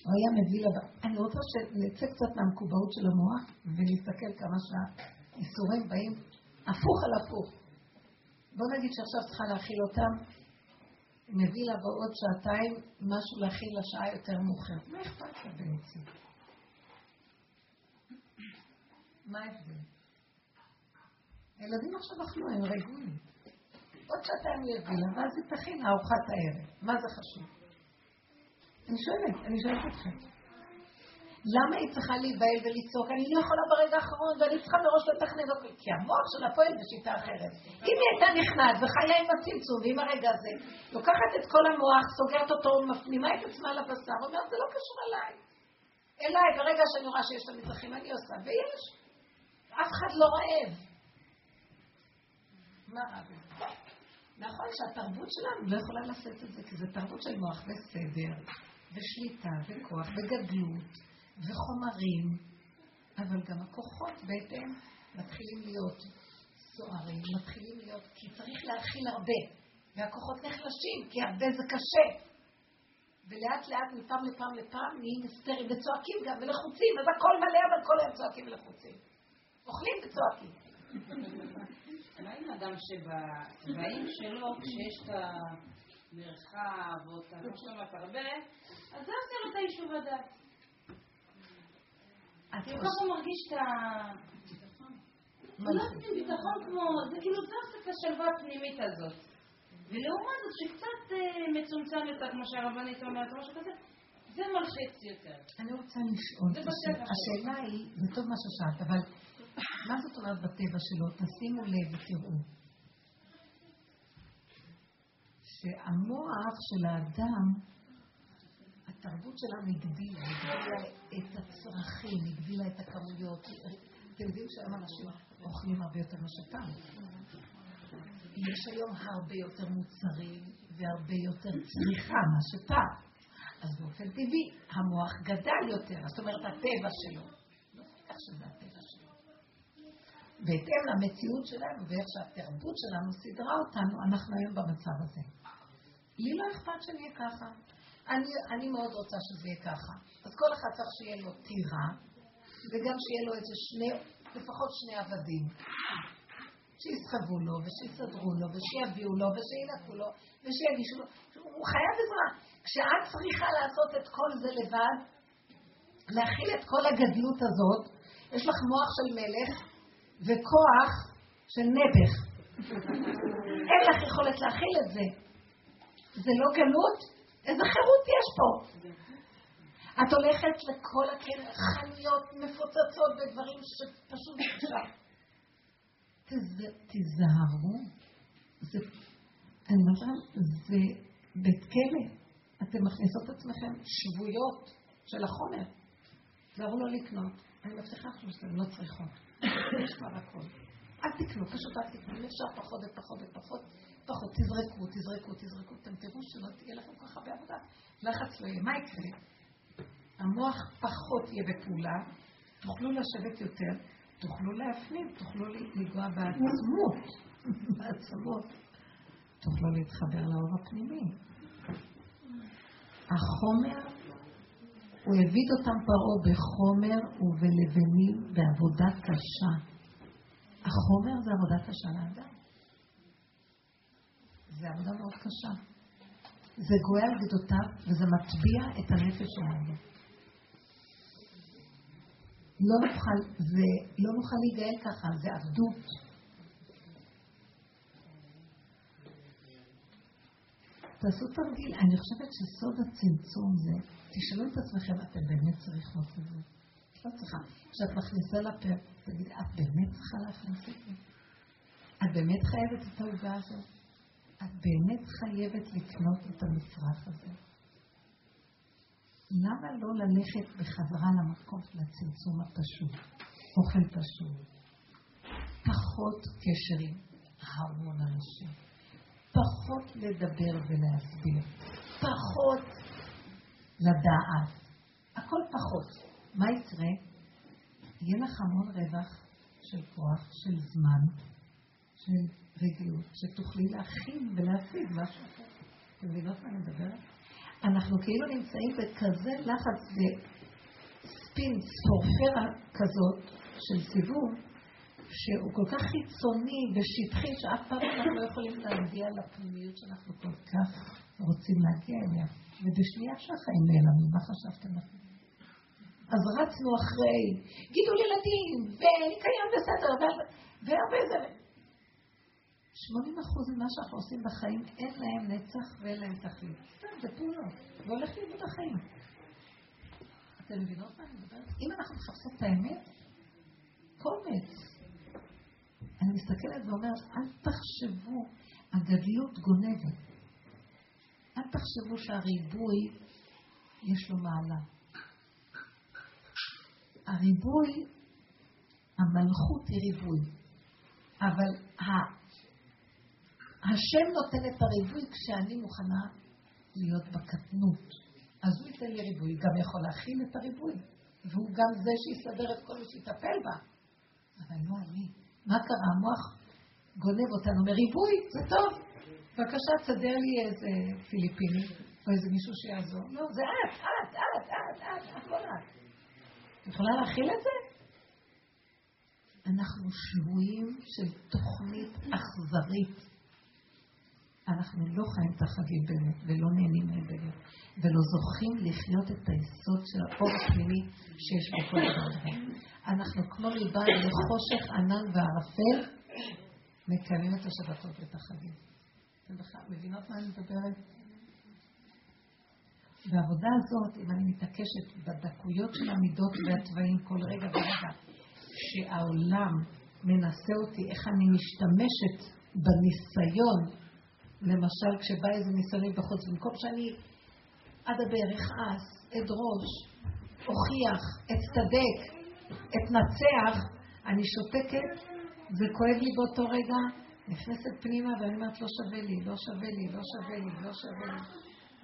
הוא היה מביא לבא. אני רוצה שנצא קצת מהמקובעות של המוח ונסתכל כמה שהאיסורים באים הפוך על הפוך. בוא נגיד שעכשיו צריכה להכיל אותם, מביא לה בעוד שעתיים משהו להכיל לשעה יותר מאוחרת. מה אכפת לה בעצם? מה ההבדל? הילדים עכשיו אכלו, הם רגועים. עוד שעתיים היא יביא לה, ואז היא תכין ארוחת הערב. מה זה חשוב? אני שואלת, אני שואלת אתכם. למה היא צריכה להיבהל ולצעוק? אני לא יכולה ברגע האחרון ואני צריכה מראש לתכנן אותו. כי המוח שלה פועל בשיטה אחרת. אם היא הייתה נכנעת וחיה עם הצמצום ועם הרגע הזה, לוקחת את כל המוח, סוגרת אותו, מפנימה את עצמה לבשר, אומרת, זה לא קשור אליי. אליי, ברגע שאני רואה שיש את המצרכים, אני עושה, ויש. אף אחד לא רעב. מה רע נכון שהתרבות שלנו לא יכולה לשאת את זה, כי זו תרבות של מוח וסדר, ושליטה, וכוח, וגדלות, וחומרים, אבל גם הכוחות בהתאם מתחילים להיות סוערים, מתחילים להיות, כי צריך להכיל הרבה, והכוחות נחלשים, כי הרבה זה קשה. ולאט לאט, מפעם לפעם לפעם, נהיים היסטריים וצועקים גם, ולחוצים, אז הכל מלא, אבל כל היום צועקים ולחוצים. אוכלים וצועקים. מה עם אדם שבצבעים שלו, כשיש את המרחב או את הרבה, אז זה עושה לו את היישוב הדת. כי ככה הוא מרגיש את ה... לא נותנים ביטחון כמו, זה כאילו עושה את השלווה הפנימית הזאת. ולעומת זאת שקצת אה, מצומצם יותר, כמו שהרבנית אומרת, משהו כזה, זה מלחיץ יותר. אני רוצה לשאול, השאלה היא, זה טוב מה ששאלת, אבל מה זאת אומרת בטבע שלו? תשימו לב ותראו. שהמוח של האדם, התרבות שלנו הגדילה, הגדילה את הצרכים, הגדילה את הכמויות. אתם יודעים שהיום אנשים אוכלים הרבה יותר מאשר. יש היום הרבה יותר מוצרים והרבה יותר צריכה מאשר פעם. אז באופן טבעי המוח גדל יותר, זאת אומרת הטבע שלו. לא כך שזה הטבע שלו. בהתאם למציאות שלנו ואיך שהתרבות שלנו סידרה אותנו, אנחנו היום במצב הזה. לי לא אכפת שאני אהיה ככה. אני, אני מאוד רוצה שזה יהיה ככה. אז כל אחד צריך שיהיה לו טירה, וגם שיהיה לו איזה שני, לפחות שני עבדים. שיסחבו לו, ושיסדרו לו, ושיביאו לו, ושינקו לו, ושיגישו לו. הוא חייב עזרה. כשאת צריכה לעשות את כל זה לבד, להכיל את כל הגדלות הזאת, יש לך מוח של מלך וכוח של נעבך. אין לך יכולת להכיל את זה. זה לא גלות? איזה חירות יש פה? את הולכת לכל החנויות מפוצצות בדברים שפשוט עכשיו. תיזהרו. זה, אני אומרת זה בית כלא. אתם מכניסות את עצמכם שבויות של החומר. תיזהרו לא לקנות. אני מבטיחה לכם שאתם לא צריכות. יש כבר הכול. אל תקנו, פשוט אל תקנו. אם אפשר פחות ופחות ופחות, פחות. תזרקו, תזרקו, תזרקו. אתם תראו שלא תהיה לכם כל כך הרבה עבודה. לחץ לא יהיה. מה יקרה? המוח פחות יהיה בפעולה, תוכלו לשבת יותר, תוכלו להפנים, תוכלו לנגוע בעצמות, [LAUGHS] בעצמות. תוכלו להתחבר לאור הפנימי. החומר, הוא העביד אותם פרעה בחומר ובלבנים בעבודה קשה. החומר זה עבודה קשה לאדם. זה עבודה מאוד קשה. זה גואה על גדותיו וזה מטביע את הנפש שלנו. לא נוכל, זה, לא נוכל להיגאל ככה, זה עבדות. תעשו תרגיל, אני חושבת שסוד הצמצום זה, תשאלו את עצמכם, אתם באמת צריכות את זה? לא צריכה. כשאת מכניסה לפה, תגיד, את באמת צריכה להכניס את זה? את באמת חייבת את העוגה הזאת? את באמת חייבת לקנות את המצרך הזה? למה לא ללכת בחזרה למקום של הצמצום הפשוט, אוכל פשוט, פחות קשר עם המון אנשים, פחות לדבר ולהסביר, פחות לדעת, הכל פחות. מה יקרה? יהיה לך המון רווח של כוח, של זמן, של רגילות, שתוכלי להכין ולהשיג משהו אחר. אתם מבינות מה אני מדברת? אנחנו כאילו נמצאים בכזה לחץ וספין, ספורפרה כזאת של סיבוב, שהוא כל כך חיצוני ושטחי, שאף פעם אנחנו לא יכולים להגיע לפנימיות שאנחנו כל כך רוצים להגיע אליה. ובשנייה שהחיים נעלמים, מה חשבתם לכם? אז רצנו אחרי גידול ילדים, וניקיון בסדר, והרבה זה. 80 אחוז ממה שאנחנו עושים בחיים, אין להם נצח ואין להם תכלית. סתם, זה פעולות. והולך לאיבוד החיים. אתם מבינות מה אני מדברת? אם אנחנו מחפשים את האמת, קומץ. אני מסתכלת ואומרת, אל תחשבו, הגדלות גונבת. אל תחשבו שהריבוי יש לו מעלה. הריבוי, המלכות היא ריבוי. אבל השם נותן את הריבוי כשאני מוכנה להיות בקטנות. אז הוא ייתן לי ריבוי, גם יכול להכין את הריבוי. והוא גם זה שיסדר את כל מי שיטפל בה. אבל לא אני. מה קרה? המוח גונב אותנו מריבוי, זה טוב. בבקשה, תסדר לי איזה פיליפיני, או איזה מישהו שיעזור. לא, זה את, את, את, את, את, את, לא את. את יכולה להכיל את זה? אנחנו שבויים של תוכנית אכזרית. אנחנו לא חיים את החגים באמת, ולא נהנים מהם באמת, ולא זוכים לחיות את היסוד של האור הפנימי שיש בכל דבר. אנחנו כמו ליבה לחושך ענן וערפל, מקיימים את השבתות ואת החגים. אתם בכלל מבינות מה אני מדברת? בעבודה הזאת, אם אני מתעקשת בדקויות של המידות והתוואים כל רגע ורגע, שהעולם מנסה אותי, איך אני משתמשת בניסיון למשל, כשבא איזה ניסיון בחוץ, במקום שאני אדבר, אכעס, אדרוש, אוכיח, אצטדק, אתנצח, אני שותקת, זה כואב לי באותו רגע, נכנסת פנימה ואני אומרת, לא שווה לי, לא שווה לי, לא שווה לי, לא שווה לי.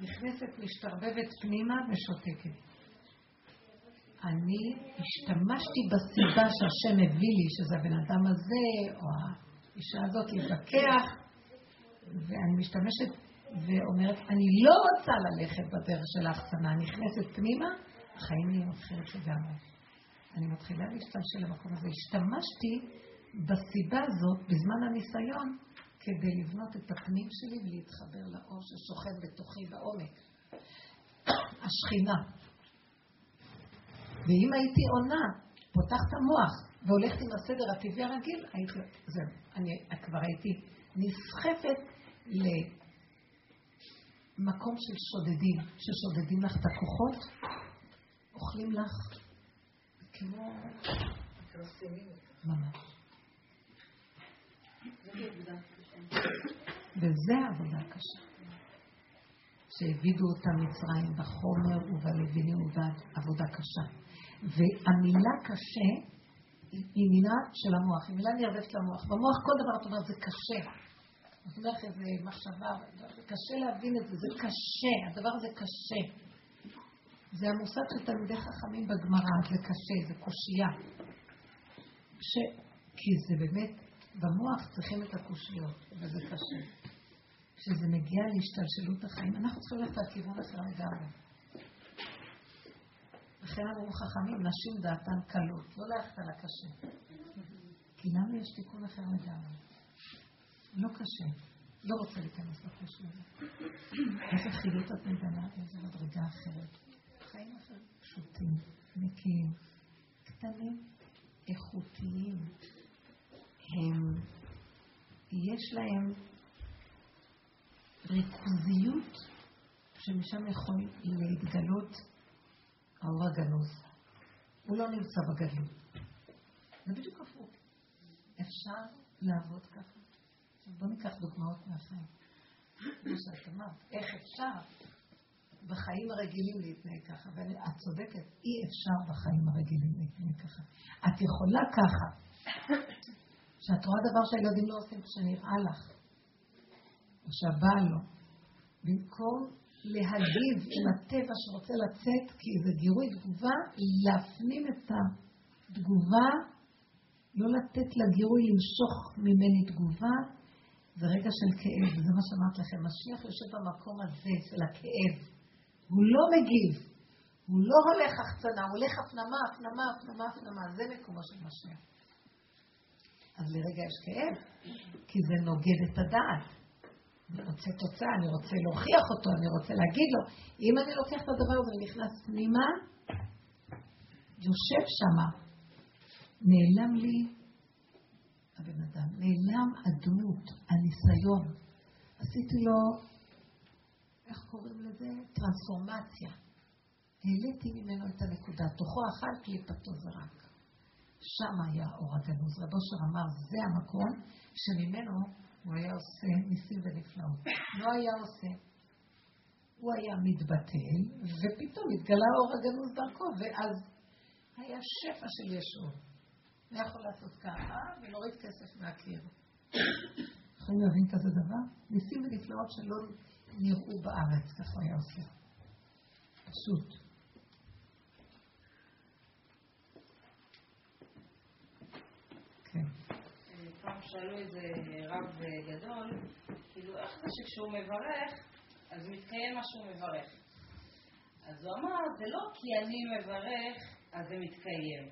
נכנסת, משתרבבת פנימה ושותקת. אני השתמשתי בסיבה שהשם הביא לי, שזה הבן אדם הזה, או האישה הזאת, להתווכח, ואני משתמשת ואומרת, אני לא רוצה ללכת בדרך של ההחצנה, נכנסת פנימה, החיים נהיים אחרת לגמרי. אני מתחילה להשתמש למקום הזה. השתמשתי בסיבה הזאת, בזמן הניסיון, כדי לבנות את הפנים שלי ולהתחבר לאור ששוכן בתוכי בעומק. השכינה. ואם הייתי עונה, פותחת המוח והולכת עם הסדר הטבעי הרגיל, הייתי, זהו, אני כבר הייתי נסחפת למקום של שודדים, ששודדים לך את הכוחות, אוכלים לך כמו... וזה עבודה קשה. שהעבידו אותה מצרים בחומר ובלבנים ובעבודה קשה. והמילה קשה היא מילה של המוח, היא מילה נרדפת למוח. במוח כל דבר את אומרת זה קשה. את אומרת איזה מחשבה, קשה להבין את זה, זה קשה, הדבר הזה קשה. זה המושג של תלמידי חכמים בגמרא, זה קשה, זה קושייה. ש... כי זה באמת, במוח צריכים את הקושיות, וזה קשה. כשזה מגיע להשתלשלות החיים, אנחנו צריכים ללכת על כיוון אחר לגמרי. לכן אמרו חכמים, נשים דעתן קלות, לא ללכת על הקשה. כי לנו יש תיקון אחר לגמרי. לא קשה. לא רוצה להיכנס לקושי הזה. [CLEARS THROAT] איזה חילוט את מגנה, איזה מדרגה אחרת. חיים אחרים פשוטים, נקיים, קטנים, איכותיים. הם, יש להם ריכוזיות שמשם יכול להתגלות האור הגנוז. הוא לא נמצא בגלות. זה בדיוק הפוך. אפשר לעבוד ככה. בואו ניקח דוגמאות מהחיים. כמו שאת אמרת, איך אפשר בחיים הרגילים להתנהג ככה? ואת צודקת, אי אפשר בחיים הרגילים להתנהג ככה. את יכולה ככה. שאת רואה דבר שהילדים לא עושים כשנראה לך. או שהבעל לא. במקום להגיב עם הטבע שרוצה לצאת, כי זה גירוי תגובה, להפנים את התגובה, לא לתת לגירוי למשוך ממני תגובה, זה רגע של כאב, וזה מה שאמרת לכם. משיח יושב במקום הזה של הכאב. הוא לא מגיב, הוא לא הולך החצנה, הוא הולך הפנמה, הפנמה, הפנמה, הפנמה. זה מקומו של משיח. אז לרגע יש כאב, כי זה נוגד את הדעת. אני רוצה תוצאה, אני רוצה להוכיח אותו, אני רוצה להגיד לו. אם אני לוקח את הדבר הזה ונכנס פנימה, יושב שמה, נעלם לי הבן אדם, נעלם הדמות, הניסיון. עשיתי לו, איך קוראים לזה? טרנספורמציה. העליתי ממנו את הנקודה, תוכו אכל קליפתו זרק. שם היה אור הגנוז. רבו שר אמר, זה המקום שממנו הוא היה עושה ניסים ונפלאות. לא היה עושה. הוא היה מתבטל, ופתאום התגלה אור הגנוז דרכו, ואז היה שפע של ישור. הוא יכול לעשות ככה ולהוריד כסף מהקיר. יכולים להבין כזה דבר? ניסים ונפלאות שלא נראו בארץ, ככה הוא היה עושה. פשוט. שאלו איזה רב גדול, כאילו, איך זה שכשהוא מברך, אז מתקיים מה שהוא מברך? אז הוא אמר, זה לא כי אני מברך, אז זה מתקיים.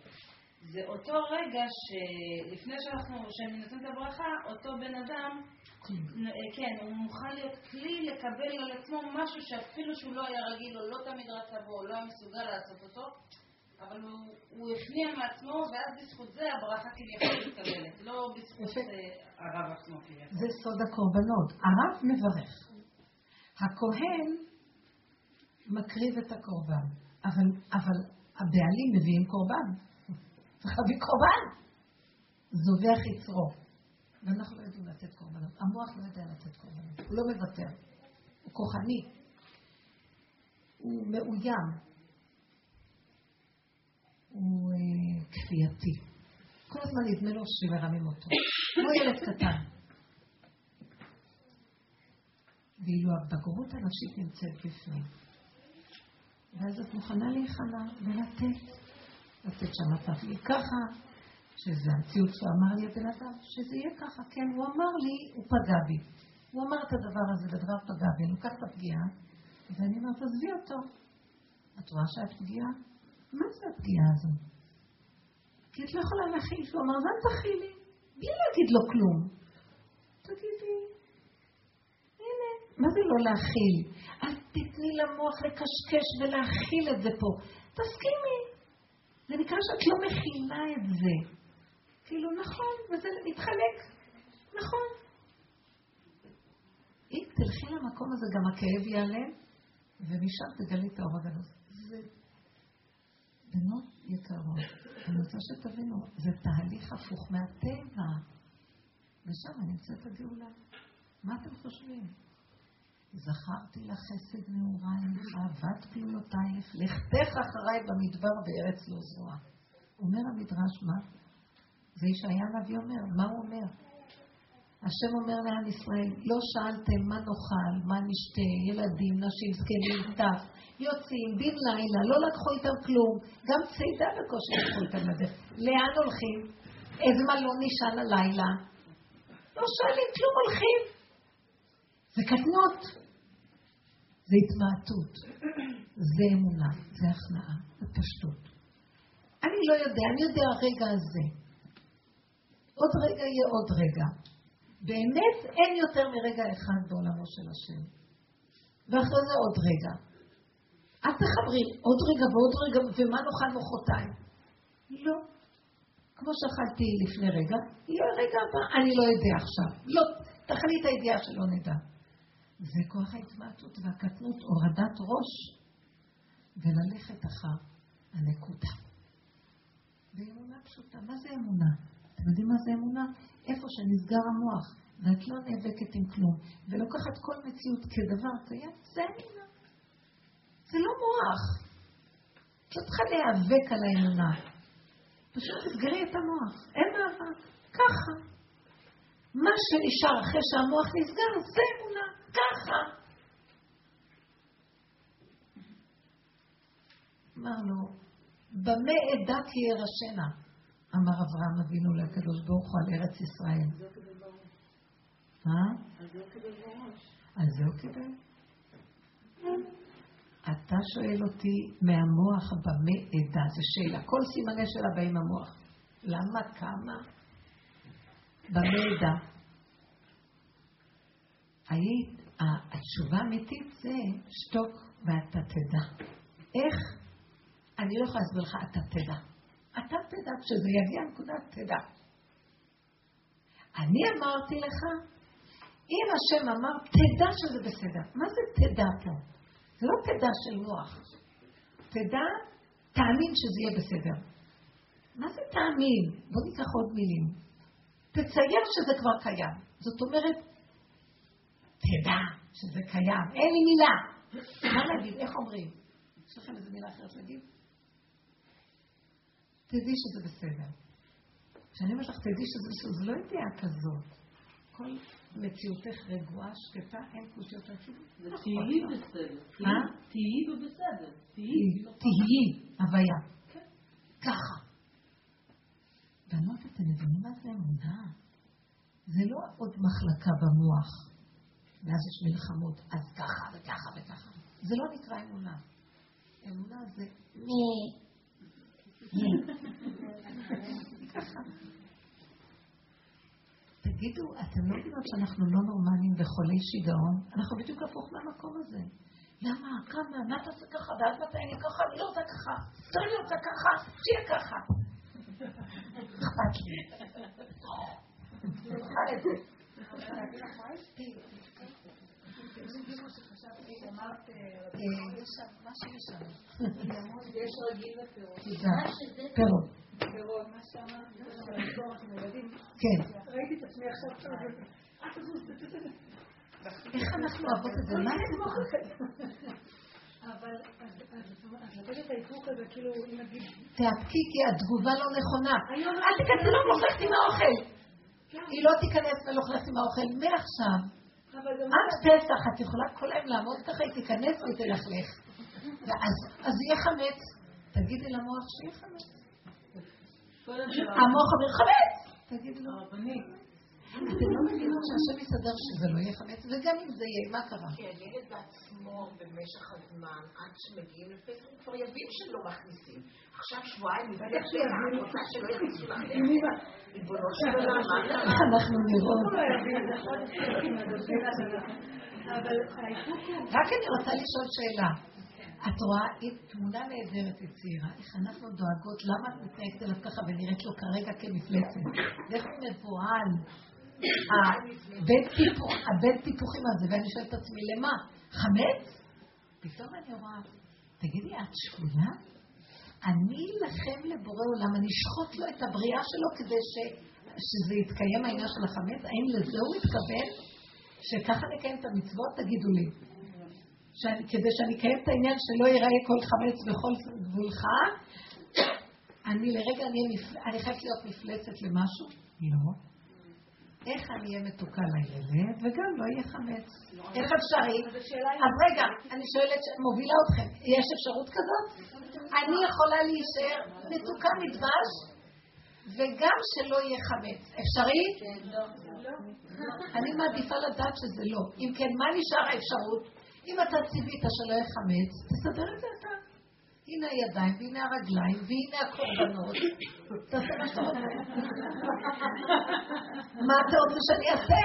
זה אותו רגע שלפני שאנחנו, שאני נותנת את הברכה, אותו בן אדם, כן, הוא מוכן להיות כלי לקבל על עצמו משהו שאפילו שהוא לא היה רגיל, או לא תמיד רצה בו, או לא היה מסוגל לעשות אותו, אבל הוא, הוא הכניע מעצמו, ואז בזכות זה הברכה כביכול מתקבלת, לא בזכות אה, הרב עצמו כביכול. זה סוד הקורבנות. הרב מברך. הכהן מקריב את הקורבן, אבל, אבל הבעלים מביאים קורבן. להביא קורבן. זובח יצרו. ואנחנו לא יודעים לתת קורבנות. המוח לא יודע לתת קורבנות. הוא לא מוותר. הוא כוחני. הוא מאוים. הוא אה, כפייתי. כל הזמן נדמה לו שמרמים אותו. כמו ילד קטן. ואילו הבגרות הנפשית נמצאת בפנים. ואז את מוכנה להיכנע ולתת. לתת שם תביא ככה, שזה המציאות שהוא אמר לי הבן אדם, שזה יהיה ככה. כן, הוא אמר לי, הוא פגע בי. הוא אמר את הדבר הזה, ודבר פגע בי, אני לוקח את הפגיעה, ואני אומרת, עזבי אותו. את רואה שאת פגיעה? מה זה הפגיעה הזאת? כי את לא יכולה להכיל. שהוא אמר, אז אל תכילי, בלי להגיד לו כלום. תגידי, הנה, מה זה לא להכיל? אל תתני למוח לקשקש ולהכיל את זה פה. תסכימי. זה נקרא שאת לא מכילה את זה. כאילו, נכון, וזה מתחלק. נכון. אם תלכי למקום הזה, גם הכאב ייעלם, ומשם תגלי את האור הגנוז. זה בנות יקרות, אני רוצה שתבינו, זה תהליך הפוך מהטבע. ושם נמצאת הגאולה. מה אתם חושבים? זכרתי לך חסד נעורייך, אהבת גלולותייך, לכתך אחריי במדבר בארץ לא זרועה. אומר המדרש, מה? זה ישעיה הנביא אומר, מה הוא אומר? השם אומר לעם ישראל, לא שאלתם מה נאכל, מה נשתה, ילדים, נשים, זקנים, טף, יוצאים, בן לילה, לא לקחו איתם כלום, גם צידה בקושי לקחו איתם לדרך. לאן הולכים? איזה מלון נשען הלילה? לא שואלים כלום, הולכים. זה קטנות, זה התמעטות, זה אמונה, זה הכנעה, זה פשטות. אני לא יודע, אני יודע הרגע הזה. עוד רגע יהיה עוד רגע. באמת אין יותר מרגע אחד בעולמו של השם. ואחרי זה עוד רגע. אל תחברי עוד רגע ועוד רגע, ומה נאכל מחרתיים? לא. כמו שאכלתי לפני רגע, יהיה רגע הבא, אני לא יודע עכשיו. לא, תחליט הידיעה שלא נדע. זה כוח ההתמעטות והקטנות, הורדת ראש, וללכת אחר הנקודה. באמונה פשוטה. מה זה אמונה? אתם יודעים מה זה אמונה? איפה שנסגר המוח, ואת לא נאבקת עם כלום, ולוקחת כל מציאות כדבר קיים, זה אמונה. זה לא מוח. את לא צריכה להיאבק על האמונה. פשוט תסגרי את המוח, אין מאבק, ככה. מה שנשאר אחרי שהמוח נסגר, זה אמונה, ככה. אמר לו, במה אדע כי ירשנה? אמר אברהם אבינו לקדוש ברוך הוא על ארץ ישראל. על זה הוא קיבל. אתה שואל אותי מהמוח במה עדה, זו שאלה. כל סימני שלה באים מהמוח. למה? כמה? במה עדה. היית, התשובה האמיתית זה שתוק ואתה תדע. איך? אני לא יכולה להסביר לך, אתה תדע. אתה תדע, כשזה יגיע לנקודה, תדע. אני אמרתי לך, אם השם אמר, תדע שזה בסדר. מה זה תדע פה? זה לא תדע של מוח. תדע, תאמין שזה יהיה בסדר. מה זה תאמין? בוא ניקח עוד מילים. תצייר שזה כבר קיים. זאת אומרת, תדע שזה קיים. אין לי מילה. מה להגיד? איך אומרים? יש לכם איזה מילה אחרת להגיד? תדעי שזה בסדר. כשאני אומרת לך, תדעי שזה בסדר, זה לא ידיעה כזאת. כל מציאותך רגועה, שקטה, אין קושיות אפילו. תהיי בסדר. תהיי בסדר. תהיי, הוויה. כן. ככה. בנות, אתם מבינים מה זה אמונה? זה לא עוד מחלקה במוח, ואז יש מלחמות, אז ככה וככה וככה. זה לא נקרא אמונה. אמונה זה מי. תגידו, אתם לא מבינות שאנחנו לא נורמליים וחולי שיגעון? אנחנו בדיוק הפוך מהמקום הזה. למה? כמה? מה אתה עושה ככה? ואז מתי אני ככה? אני לא רוצה ככה. תראי לי רוצה ככה, שיהיה ככה. אכפת לי. יש [LAUGHS] רגיל ופירות. פירות. כן. ראיתי את עצמי עכשיו איך אנחנו אוהבות את זה? מה אבל, אז לתת את האיפוק הזה, כאילו, אם נגיד... תאפקי כי התגובה לא נכונה. אל תיכנסי לא עם האוכל. היא לא תיכנס מלוכלכת עם האוכל מעכשיו. עד פסח את יכולה כל היום לעמוד ככה, היא תיכנס ותלכלך. אז יהיה חמץ. תגידי למוח שיהיה חמץ. המוח אומר חמץ! תגידי לו. אתם לא מבינים שהשם יסדר שזה לא יהיה חמץ, וגם אם זה יהיה, מה קרה? כי הילד בעצמו במשך הזמן, עד שמגיעים לפסח, הוא כבר יבין שלא מכניסים. עכשיו שבועיים פסח, אני רוצה שלא יכניסו לכם. ריבונו של עולם, מה קרה? אנחנו נראות. רק אני רוצה לשאול שאלה. את רואה, היא תמונה נהדרת אצלנו, איך אנחנו דואגות, למה את מתנהגת אליו ככה ונראית לו כרגע כמפלצת? ואיך הוא מבוהל? הבית טיפוחים הזה, ואני שואלת את עצמי, למה? חמץ? פתאום אני רואה, תגידי, את שפויה? אני אלחם לבורא עולם, אני אשחוט לו את הבריאה שלו כדי ש... שזה יתקיים העניין של החמץ? האם לזה הוא מתכוון? שככה נקיים את המצוות? תגידו לי. שאני, כדי שאני אקיים את העניין שלא ייראה כל חמץ בכל גבולך, אני לרגע, אני. אני חייבת להיות מפלצת למשהו? לא. איך אני אהיה מתוקה לילד, וגם לא יהיה חמץ. איך אפשרי? אז רגע, אני שואלת, מובילה אתכם, יש אפשרות כזאת? אני יכולה להישאר מתוקה מדבש, וגם שלא יהיה חמץ. אפשרי? אני מעדיפה לדעת שזה לא. אם כן, מה נשאר האפשרות? אם אתה ציווית שלא יהיה חמץ, תסדר את זה. הנה הידיים, והנה הרגליים, והנה הקורבנות. תעשה מה שאתה רוצה. מה אתה רוצה שאני אעשה?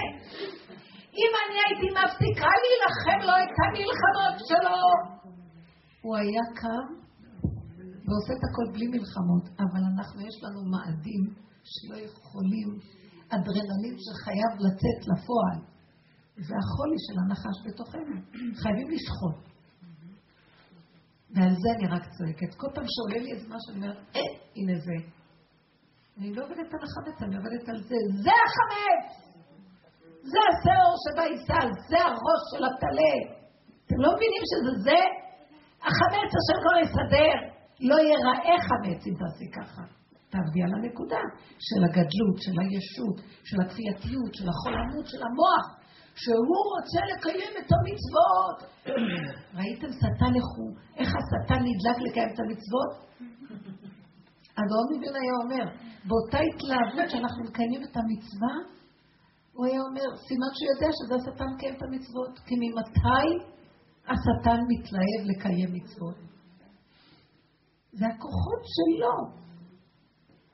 אם אני הייתי מפסיקה להילחם לו את המלחמות שלו, הוא היה קם ועושה את הכל בלי מלחמות, אבל אנחנו, יש לנו מאדים שלא יכולים, אדרנלין שחייב לצאת לפועל. זה החולי של הנחש בתוכנו. חייבים לשחוט. ועל זה אני רק צועקת. כל פעם שעולה לי איזה משהו, אני אומרת, אה, הנה זה. אני לא עובדת על החמץ, אני עובדת על זה. זה החמץ! זה השאור שבעיסה, זה הראש של הטלה. אתם לא מבינים שזה זה? החמץ אשר כבר יסדר. לא ייראה חמץ אם תעשי ככה. תעבדי על הנקודה של הגדלות, של הישות, של הכפייתיות, של החולמות, של המוח. שהוא רוצה לקיים את המצוות. [CLEARS THROAT] ראיתם שטן איך הוא, איך השטן נדלק לקיים את המצוות? [CLEARS THROAT] הגאון מבין היה אומר, באותה התלהבות שאנחנו מקיימים את המצווה, הוא היה אומר, סימן שהוא יודע שזה השטן מקיים את המצוות, כי ממתי השטן מתלהב לקיים מצוות? זה הכוחות שלו.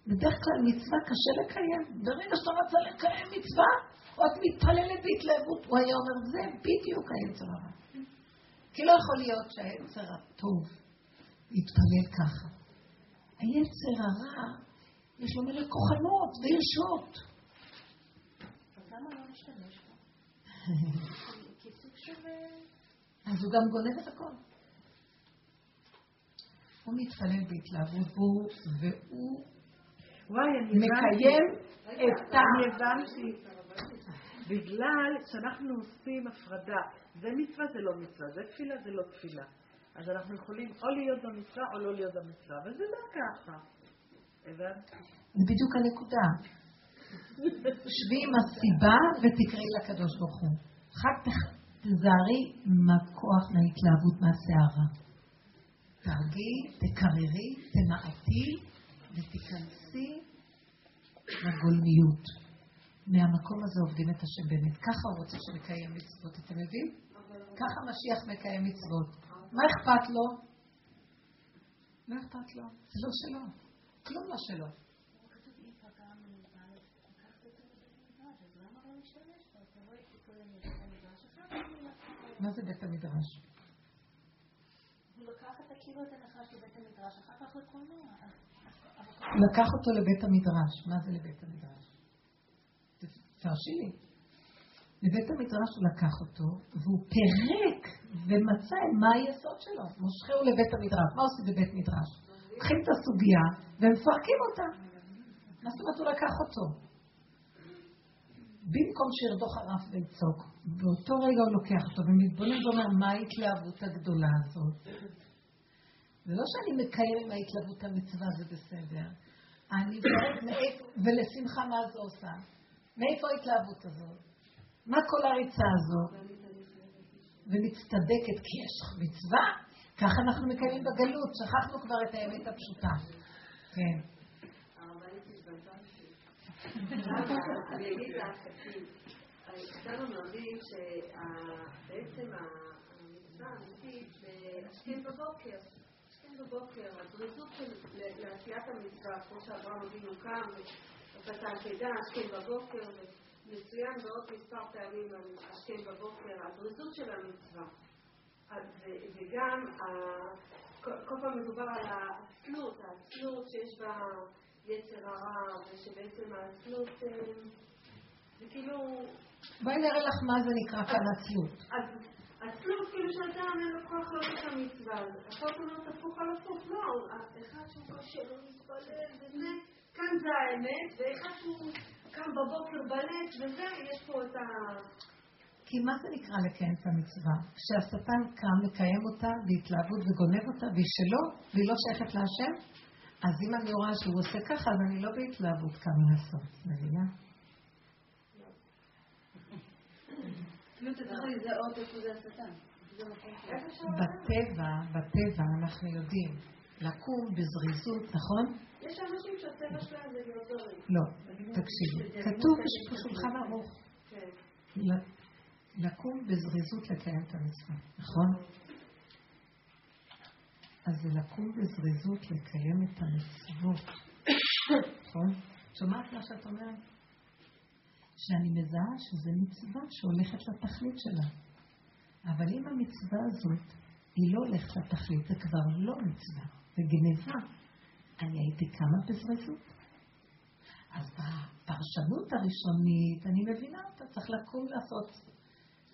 בדרך כלל מצווה קשה לקיים. ברגע שאתה רוצה לקיים מצווה, את מתפללת בהתלהבות, הוא היה אומר, זה בדיוק היצר הרע. כי לא יכול להיות שהיצר הטוב יתפלל ככה. היצר הרע, יש לו מלא כוחנות וישות. [LAUGHS] אז הוא גם גונב את הכל. הוא מתפלל בהתלהבות, והוא מקיים את ה... בגלל שאנחנו עושים הפרדה. זה מצווה, זה לא מצווה, זה תפילה, זה לא תפילה. אז אנחנו יכולים או להיות במצווה או לא להיות במצווה, וזה לא ככה. זה בדיוק הנקודה. שבי עם הסיבה ותקראי לקדוש ברוך הוא. אחר כך תזהרי מהכוח, מההתלהבות, מהסערה. תרגיעי, תקררי, תנעתי ותיכנסי לגולמיות. מהמקום הזה עובדים את השם באמת. ככה הוא רוצה שנקיים מצוות, אתם יודעים? ככה משיח מקיים מצוות. מה אכפת לו? לא אכפת לו, זה לא שלו. כלום לא שלו. מה זה בית המדרש? לקח אותו לבית המדרש. מה זה לבית המדרש? תרשי לי. לבית המדרש הוא לקח אותו, והוא פירק ומצא מה היסוד שלו. מושכהו לבית המדרש. מה עושים בבית מדרש? לוקחים את הסוגיה ומפרקים אותה. מה זאת אומרת הוא לקח אותו? במקום שירדוך הרף ויצוק, באותו רגע הוא לוקח אותו ומתבונן ואומר, מה ההתלהבות הגדולה הזאת? זה לא שאני מקיים עם ההתלהבות המצווה, זה בסדר. אני באמת, ולשמחה מה זה עושה? מאיפה ההתלהבות הזאת? מה כל הריצה הזאת? ומצטדקת כי יש מצווה? ככה אנחנו מקיימים בגלות, שכחנו כבר את האמת הפשוטה. כן. בבוקר, השכם בבוקר, הזריזות לעשיית המצווה, כמו שאברהם אבינו קם, ופתח תדע, השכם בבוקר, מצוין בעוד מספר פעמים השכם בבוקר, הזריזות של המצווה. וגם כל פעם מדובר על העצלות, העצלות שיש בה יצר הרע, ושבעצם העצלות זה כאילו... בואי נראה לך מה זה נקרא כאן עצלות. עצלות כאילו שאדם אין לו כוח לעשות את המצווה, הכל אומרת הפוך על הפוך, לא, אחד שהוא קשה לו להתפלל וזה, כאן זה האמת, ואחד שהוא קם בבוקר בלט וזה, יש פה את ה... כי מה זה נקרא לקיים את המצווה? כשהשטן קם לקיים אותה בהתלהבות וגונב אותה והיא שלו והיא לא שייכת להשם, אז אם אני רואה שהוא עושה ככה, אז אני לא בהתלהבות קם לעשות, מבינה? בטבע, בטבע אנחנו יודעים לקום בזריזות, נכון? יש אנשים שהטבע שלהם זה להיות זריז. לא, תקשיבי, כתוב בשולחן ערוך. כן. לקום בזריזות לקיים את המצווה, נכון? אז זה לקום בזריזות לקיים את המצוות, נכון? שומעת מה שאת אומרת? שאני מזהה שזה מצווה שהולכת לתכלית שלה. אבל אם המצווה הזאת היא לא הולכת לתכלית, זה כבר לא מצווה, זה גניבה. אני הייתי קמה בזריזות. אז בפרשנות הראשונית, אני מבינה אותה, צריך לקום לעשות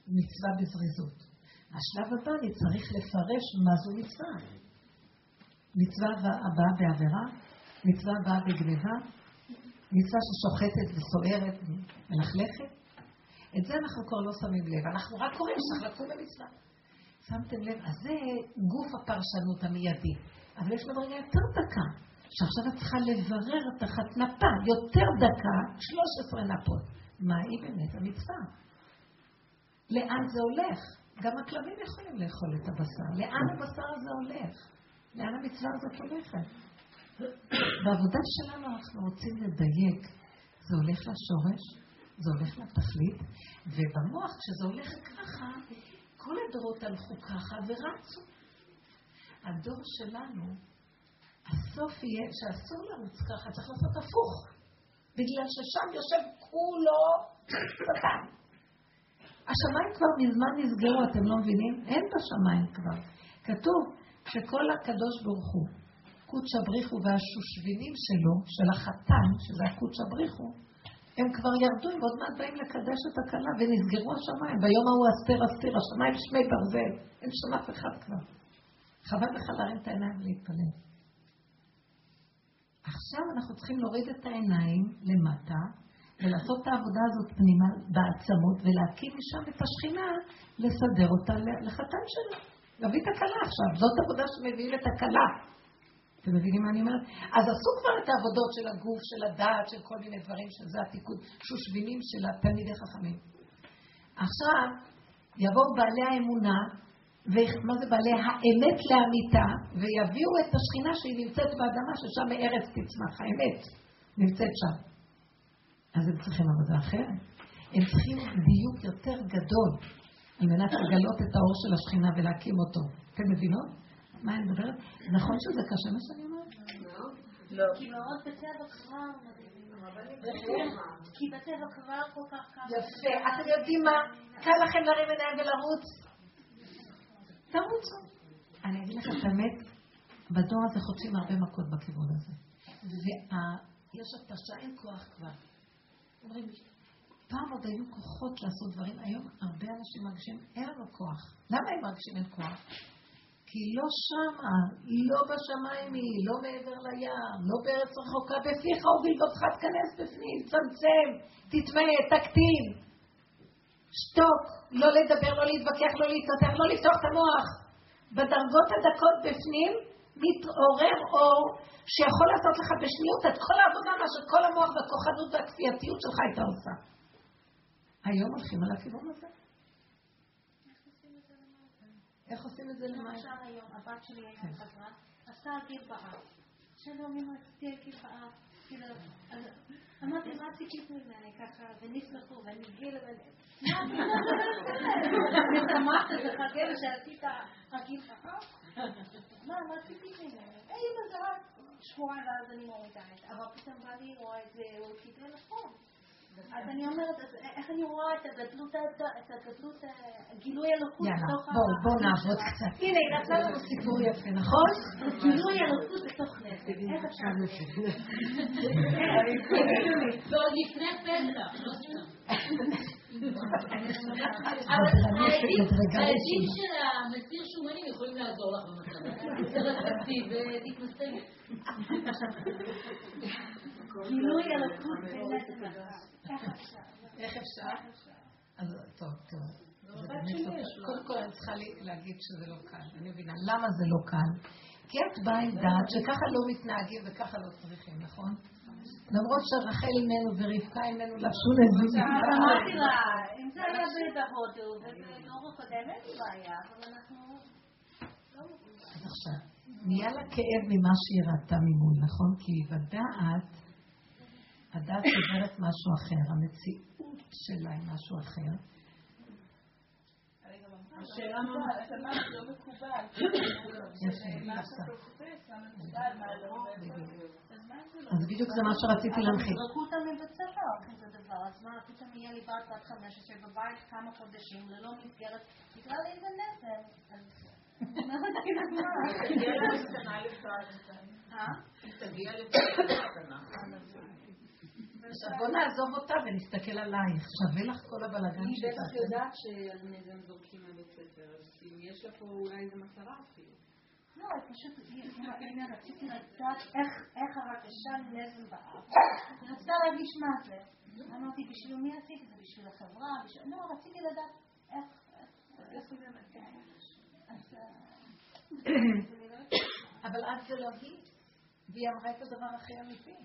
מצווה בזריזות. השלב הבא, אני צריך לפרש מה זו מצווה. מצווה הבאה בעבירה, מצווה הבאה בגניבה, מצווה ששוחטת וסוערת ומלכלכת. את זה אנחנו כבר לא שמים לב, אנחנו רק קוראים שצריך לקום במצווה. שמתם לב? אז זה גוף הפרשנות המיידי. אבל יש מדרגה יותר דקה, שעכשיו את צריכה לברר תחת נפה, יותר דקה, 13 נפות. מה היא באמת המצווה? לאן זה הולך? גם הכלבים יכולים לאכול את הבשר. לאן הבשר הזה הולך? לאן המצווה הזאת הולכת? בעבודה שלנו אנחנו רוצים לדייק. זה הולך לשורש, זה הולך לתכלית, ובמוח כשזה הולך ככה, כל הדורות הלכו ככה ורצו. הדור שלנו, הסוף יהיה שאסור לרוץ ככה, צריך לעשות הפוך. בגלל ששם יושב כולו שטן. השמיים כבר מזמן נסגרו, אתם לא מבינים? אין בשמיים כבר. כתוב שכל הקדוש ברוך הוא, קודשא בריחו והשושבינים שלו, של החתן, שזה הקודשא בריחו, הם כבר ירדו, ועוד מעט באים לקדש את הכלה, ונסגרו השמיים. ביום ההוא אסתר אסתיר, השמיים שמי ברזל. אין שם אף אחד כבר. חבל לך להרים את העיניים ולהתפלל. עכשיו אנחנו צריכים להוריד את העיניים למטה, ולעשות את העבודה הזאת פנימה בעצמות, ולהקים משם את השכינה, לסדר אותה לחתן שלה. להביא את הכלה עכשיו, זאת עבודה שמביאים את הכלה. אתם מבינים מה אני אומרת? אז עשו כבר את העבודות של הגוף, של הדעת, של כל מיני דברים, שזה התיקון, שושבינים של התלמידי חכמים. עכשיו, יבואו בעלי האמונה, ומה זה בעלי האמת לאמיתה, ויביאו את השכינה שהיא נמצאת באדמה, ששם מארץ תצמח, האמת נמצאת שם. אז הם צריכים עבודה אחרת. הם צריכים דיוק יותר גדול על מנת לגלות את האור של השכינה ולהקים אותו. אתם מבינות? מה אני מדברת? נכון שזה קשה מה שאני אומרת? לא. כי מאוד בטבע כבר כי בטבע כבר כל כך קשה. יפה. אתם יודעים מה? קל לכם להרים עיניים ולרוץ? תרוצו. אני אגיד לכם את האמת, בדור הזה חוטפים הרבה מכות בכיוון הזה. ויש התשה, אין כוח כבר. אומרים, פעם עוד היו כוחות לעשות דברים, היום הרבה אנשים מרגישים, אין לנו כוח. למה הם מרגישים אין כוח? כי לא שמה, לא בשמיים היא, לא מעבר לים, לא בארץ רחוקה, בפיך ובלבבך תכנס בפנים, צמצם, תטמא, תקטין. שתוק, לא לדבר, לא להתווכח, לא להתפתח, לא לפתוח את המוח. בדרגות הדקות בפנים מתעורר אור שיכול לעשות לך בשניות את כל העבודה, מה שכל המוח והכוחנות והכפייתיות שלך הייתה עושה. היום הולכים על הכיוון הזה. איך עושים את זה למים? למשל היום, הבת שלי היום כן. חזרה, עשתה גיל בארץ. שלום, אמא, רציתי להגיד לך, כאילו, אמרתי, מה ציפית ממני ככה, ונשמחו, ואני גילה, אני שמחת לחכה שעשית חגים חכם? מה, מה ציפית ממני? אמא, זה רק שבועיים ואז אני מורידה את זה, אבל פתאום בא לי רואה את זה, הוא קיבל נכון. אז אני אומרת, איך אני רואה את הגדלות, את הגדלות, גילוי אלוקות בתוך ה... יאללה, בואו נעבוד קצת. הנה, היא נתנה לנו סיפור יפה, נכון? גילוי אלוקות בתוך נפש. איך אפשר ועוד לפני פסח, לא העדים של המסיר שומנים יכולים לעזור לך במצב הזה. זה ותתמסר. גילוי אלוקות איך אפשר? אז טוב, טוב. קודם כל אני צריכה להגיד שזה לא קל. אני מבינה. למה זה לא קל? כי את באה עם דעת שככה לא מתנהגים וככה לא צריכים, נכון? למרות שרחל אימנו ורבקה אימנו לבשו נזימים. אמרתי לה, אם זה היה בהודו ובדור הקודם אין לי בעיה, אבל אנחנו... אז עכשיו, נהיה לה כאב ממה שהיא ראתה ממול, נכון? כי בדעת, הדעת עוברת משהו אחר, המציאות שלה היא משהו אחר. השאלה מה לא מקובל. אז בדיוק זה מה שרציתי להנחית. זרקו אותם מבית ספר כזה דבר, אז מה, פתאום יהיה לי בת בת חמש אשר בבית כמה חודשים ללא מסגרת, בגלל איזה נזם. תגיע לקטנה. בוא נעזוב אותה ונסתכל עלייך. שווה לך כל הבלאגן היא בטח יודעת שעל נזם זורקים מהבית ספר, אז אם יש לה פה אולי איזה מטרה אפילו. לא, פשוט, הנה, רציתי לדעת איך הרגשה נזם באף. רצתה להרגיש מה זה. אמרתי, בשביל מי עשיתי את זה? בשביל החברה? לא, רציתי לדעת איך... [COUGHS] אבל אז זה לא היא, והיא אמרה את הדבר הכי אמיתי.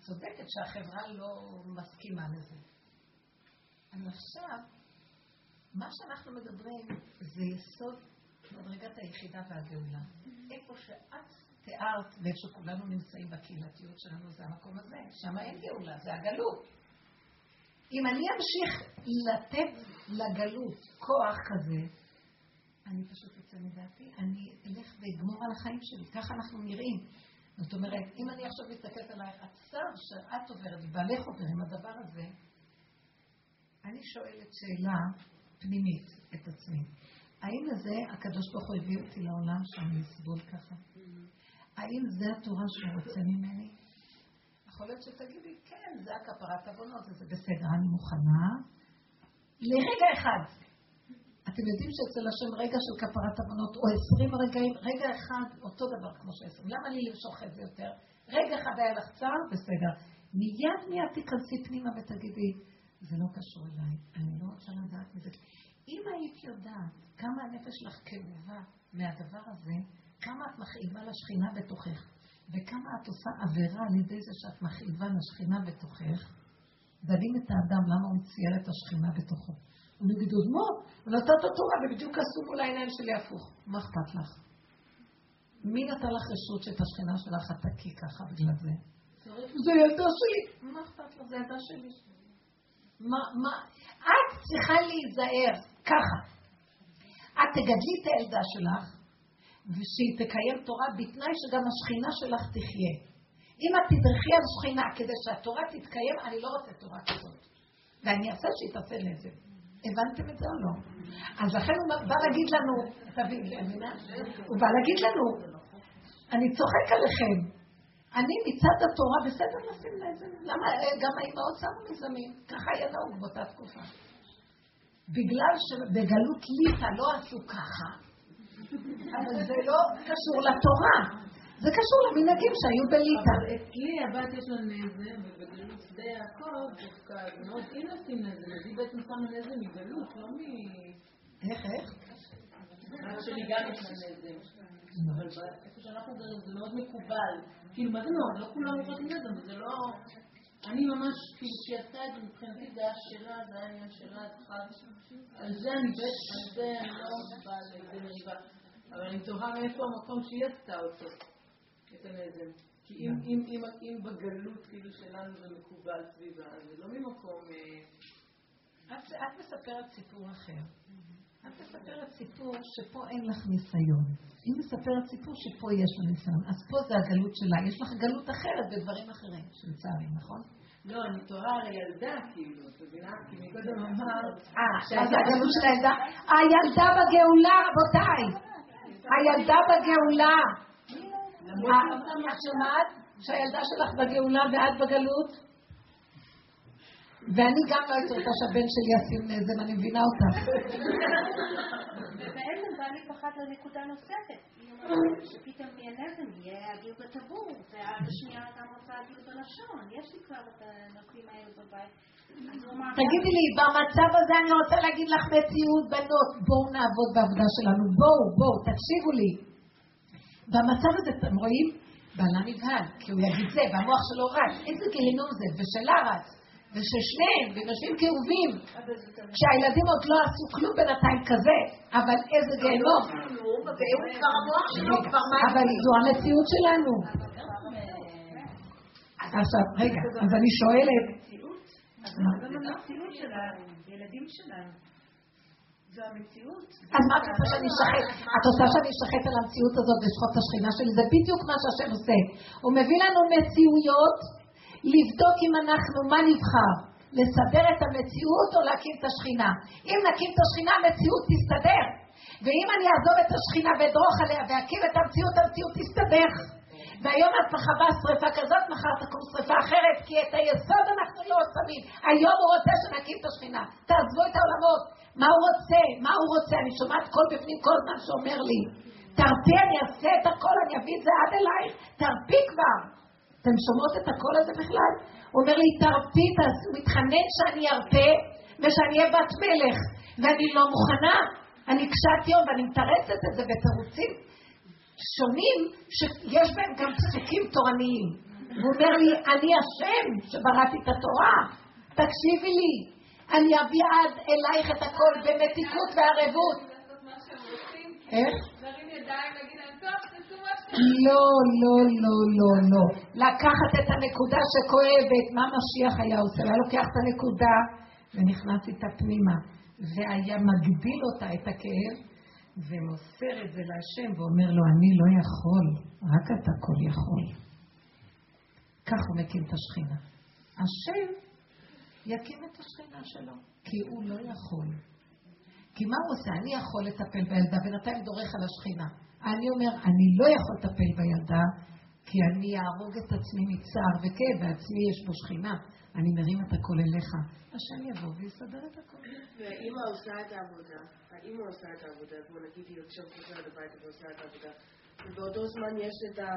צודקת שהחברה לא מסכימה לזה. אבל עכשיו, מה שאנחנו מדברים זה יסוד מדרגת היחידה והגאולה. איפה שאת תיארת ואיפה שכולנו נמצאים בקהילתיות שלנו זה המקום הזה, שם אין גאולה, זה הגלות. אם אני אמשיך לתת לגלות כוח כזה, אני פשוט אצא מדעתי, אני אלך ואגמור על החיים שלי, ככה אנחנו נראים. זאת אומרת, אם אני עכשיו מסתכלת עלייך, הצער שאת עוברת, ובעלך עובר עם הדבר הזה, אני שואלת שאלה פנימית את עצמי. האם לזה הקדוש ברוך הוא הביא אותי לעולם שאני אסבול ככה? האם זה התורה שהוא רוצה ממני? יכול להיות שתגידי, כן, זה הכפרת עוונות, זה בסדר, אני מוכנה. לרגע אחד, אתם יודעים שאצל השם רגע של כפרת עוונות, או עשרים רגעים, רגע אחד, אותו דבר כמו שעשרים. למה לי למשוך את זה יותר? רגע אחד היה לך צער, בסדר. מיד מיד תיכנסי פנימה ותגידי, זה לא קשור אליי, אני לא רוצה לדעת מזה. אם היית יודעת כמה הנפש שלך כאובה מהדבר הזה, כמה את מכאיבה לשכינה בתוכך, וכמה את עושה עבירה על ידי זה שאת מכאיבה לשכינה בתוכך, דנים את האדם למה הוא מצייר את השכינה בתוכו. נגד אוזמו, ונתת תורה, ובדיוק עשו מול העיניים שלי הפוך. מה אכפת לך? מי נתן לך רשות שאת השכנה שלך את תקי ככה בגלל זה? זה ילדה שלי. מה אכפת לך? זה ילדה שלי. מה, מה? את צריכה להיזהר ככה. את תגדלי את הילדה שלך, ושהיא תקיים תורה בתנאי שגם השכינה שלך תחיה. אם את תדרכי על שכינה כדי שהתורה תתקיים, אני לא רוצה תורה כזאת. ואני אעשה שהיא תעשה נזק. הבנתם את זה או לא? אז לכן הוא בא להגיד לנו, מבינה? הוא בא להגיד לנו, אני צוחק עליכם. אני מצד התורה בסדר לשים לזה. למה גם האימהות שמו מיזמים? ככה היה נהוג באותה תקופה. בגלל שבגלות ליטא לא עשו ככה, אבל זה לא קשור לתורה. זה קשור למנהגים שהיו בליטא. אבל אצלי הבת יש לה נזם, ובגלות שדה יעקב דווקא מאוד אין לשים נזם, אז היא בעצם שמה נזם מגלות, לא מ... איך, איך? אבא שלי גם יש לה נזם. אבל איפה שאנחנו גרים זה מאוד מקובל. כאילו, מה זה מאוד? לא כולם עוברות עם נזם, וזה לא... אני ממש, כאילו, כשהיא עשתה את זה, מבחינתי זה היה שלה, זה היה עניין שלה, על זה אני בטח, על זה אני לא באה לידי מריבה. אבל אני תוהה מאיפה המקום שהיא עשתה אותו. את הנזם. כי אם, אם, אם, אם בגלות כאילו שלנו זה מקובל סביבה, זה לא ממקום... אה, את, את מספרת סיפור אחר. את מספרת סיפור שפה אין לך ניסיון. היא מספרת סיפור שפה יש לה ניסיון. אז פה זה הגלות שלה. יש לך גלות אחרת בדברים אחרים, שלצערי, נכון? לא, אני תוהה על הילדה, כאילו, את מבינה? כי מקודם אמרת... אה, אז הגלות של הילדה? הילדה בגאולה, רבותיי! הילדה בגאולה! את שמעת שהילדה שלך בגאולה ואת בגלות? ואני גם לא הייתי רוצה שהבן שלי ישים נזם, אני מבינה אותך. ובעצם בעלי פחד על נקודה נוספת. שפתאום יהיה נזם, יהיה אוויר בטבור, ואז השנייה גם רוצה אוויר בלשון. יש לי כבר את הנוקלים האלה בבית. תגידי לי, במצב הזה אני רוצה להגיד לך מציאות, בנות, בואו נעבוד בעבודה שלנו, בואו, בואו, תקשיבו לי. במצב הזה, אתם רואים? בעלה נבהל, כי הוא יגיד זה, והמוח שלו רץ, איזה גיהנום זה, ושלה רץ, וששניהם, והם יושבים כאובים, כשהילדים עוד לא עשו כלום בינתיים כזה, אבל איזה גיהנום. אבל זו המציאות שלנו. עכשיו, רגע, אז אני שואלת, גם המציאות של הילדים שלנו. זו המציאות. אז מה את רוצה שאני אשחט? את רוצה שאני אשחט על המציאות הזאת ואשחוט את השכינה שלי? זה בדיוק מה שהשם עושה. הוא מביא לנו מציאויות לבדוק אם אנחנו, מה נבחר? לסדר את המציאות או להקים את השכינה? אם נקים את השכינה, המציאות תסתדר. ואם אני אעזוב את השכינה ואדרוך עליה ואקים את המציאות, המציאות תסתדר. והיום את מחווה שרפה כזאת, מחר תקום שרפה אחרת, כי את היסוד אנחנו לא שמים. היום הוא רוצה שנקים את השכינה. תעזבו את העולמות. מה הוא רוצה? מה הוא רוצה? אני שומעת קול בפנים כל זמן שאומר לי, תרפי, אני אעשה את הכל, אני אביא את זה עד אלייך, תרפי כבר. אתם שומעות את הקול הזה בכלל? הוא אומר לי, תרפי, הוא מתחנן שאני ארפה ושאני אהיה בת מלך, ואני לא מוכנה. אני קשת יום ואני מתרצת את זה בתירוצים שונים שיש בהם גם פסוקים תורניים. הוא אומר לי, אני השם שבראתי את התורה, תקשיבי לי, אני אביא עד אלייך את הכל במתיקות וערבות. איך? לא, לא, לא, לא, לא. לקחת את הנקודה שכואבת, מה משיח היה עושה? היה לוקח את הנקודה ונכנס איתה פנימה, והיה מגדיל אותה, את הכאב, ומוסר את זה להשם, ואומר לו, אני לא יכול, רק אתה כל יכול. כך הוא מקים את השכינה. השם יקים את השכינה שלו, כי הוא לא יכול. כי מה הוא עושה? אני יכול לטפל בילדה, בינתיים דורך על השכינה. אני אומר, אני לא יכול לטפל בילדה, כי אני אהרוג את עצמי מצער וכאב, בעצמי יש בו שכינה. אני מרים את הכל אליך. השם יבוא ויסדר את הכל. והאימא עושה את העבודה, האימא עושה את העבודה, בוא נגיד היא עכשיו חוזרת הביתה ועושה את העבודה. ובאותו זמן יש את, ה...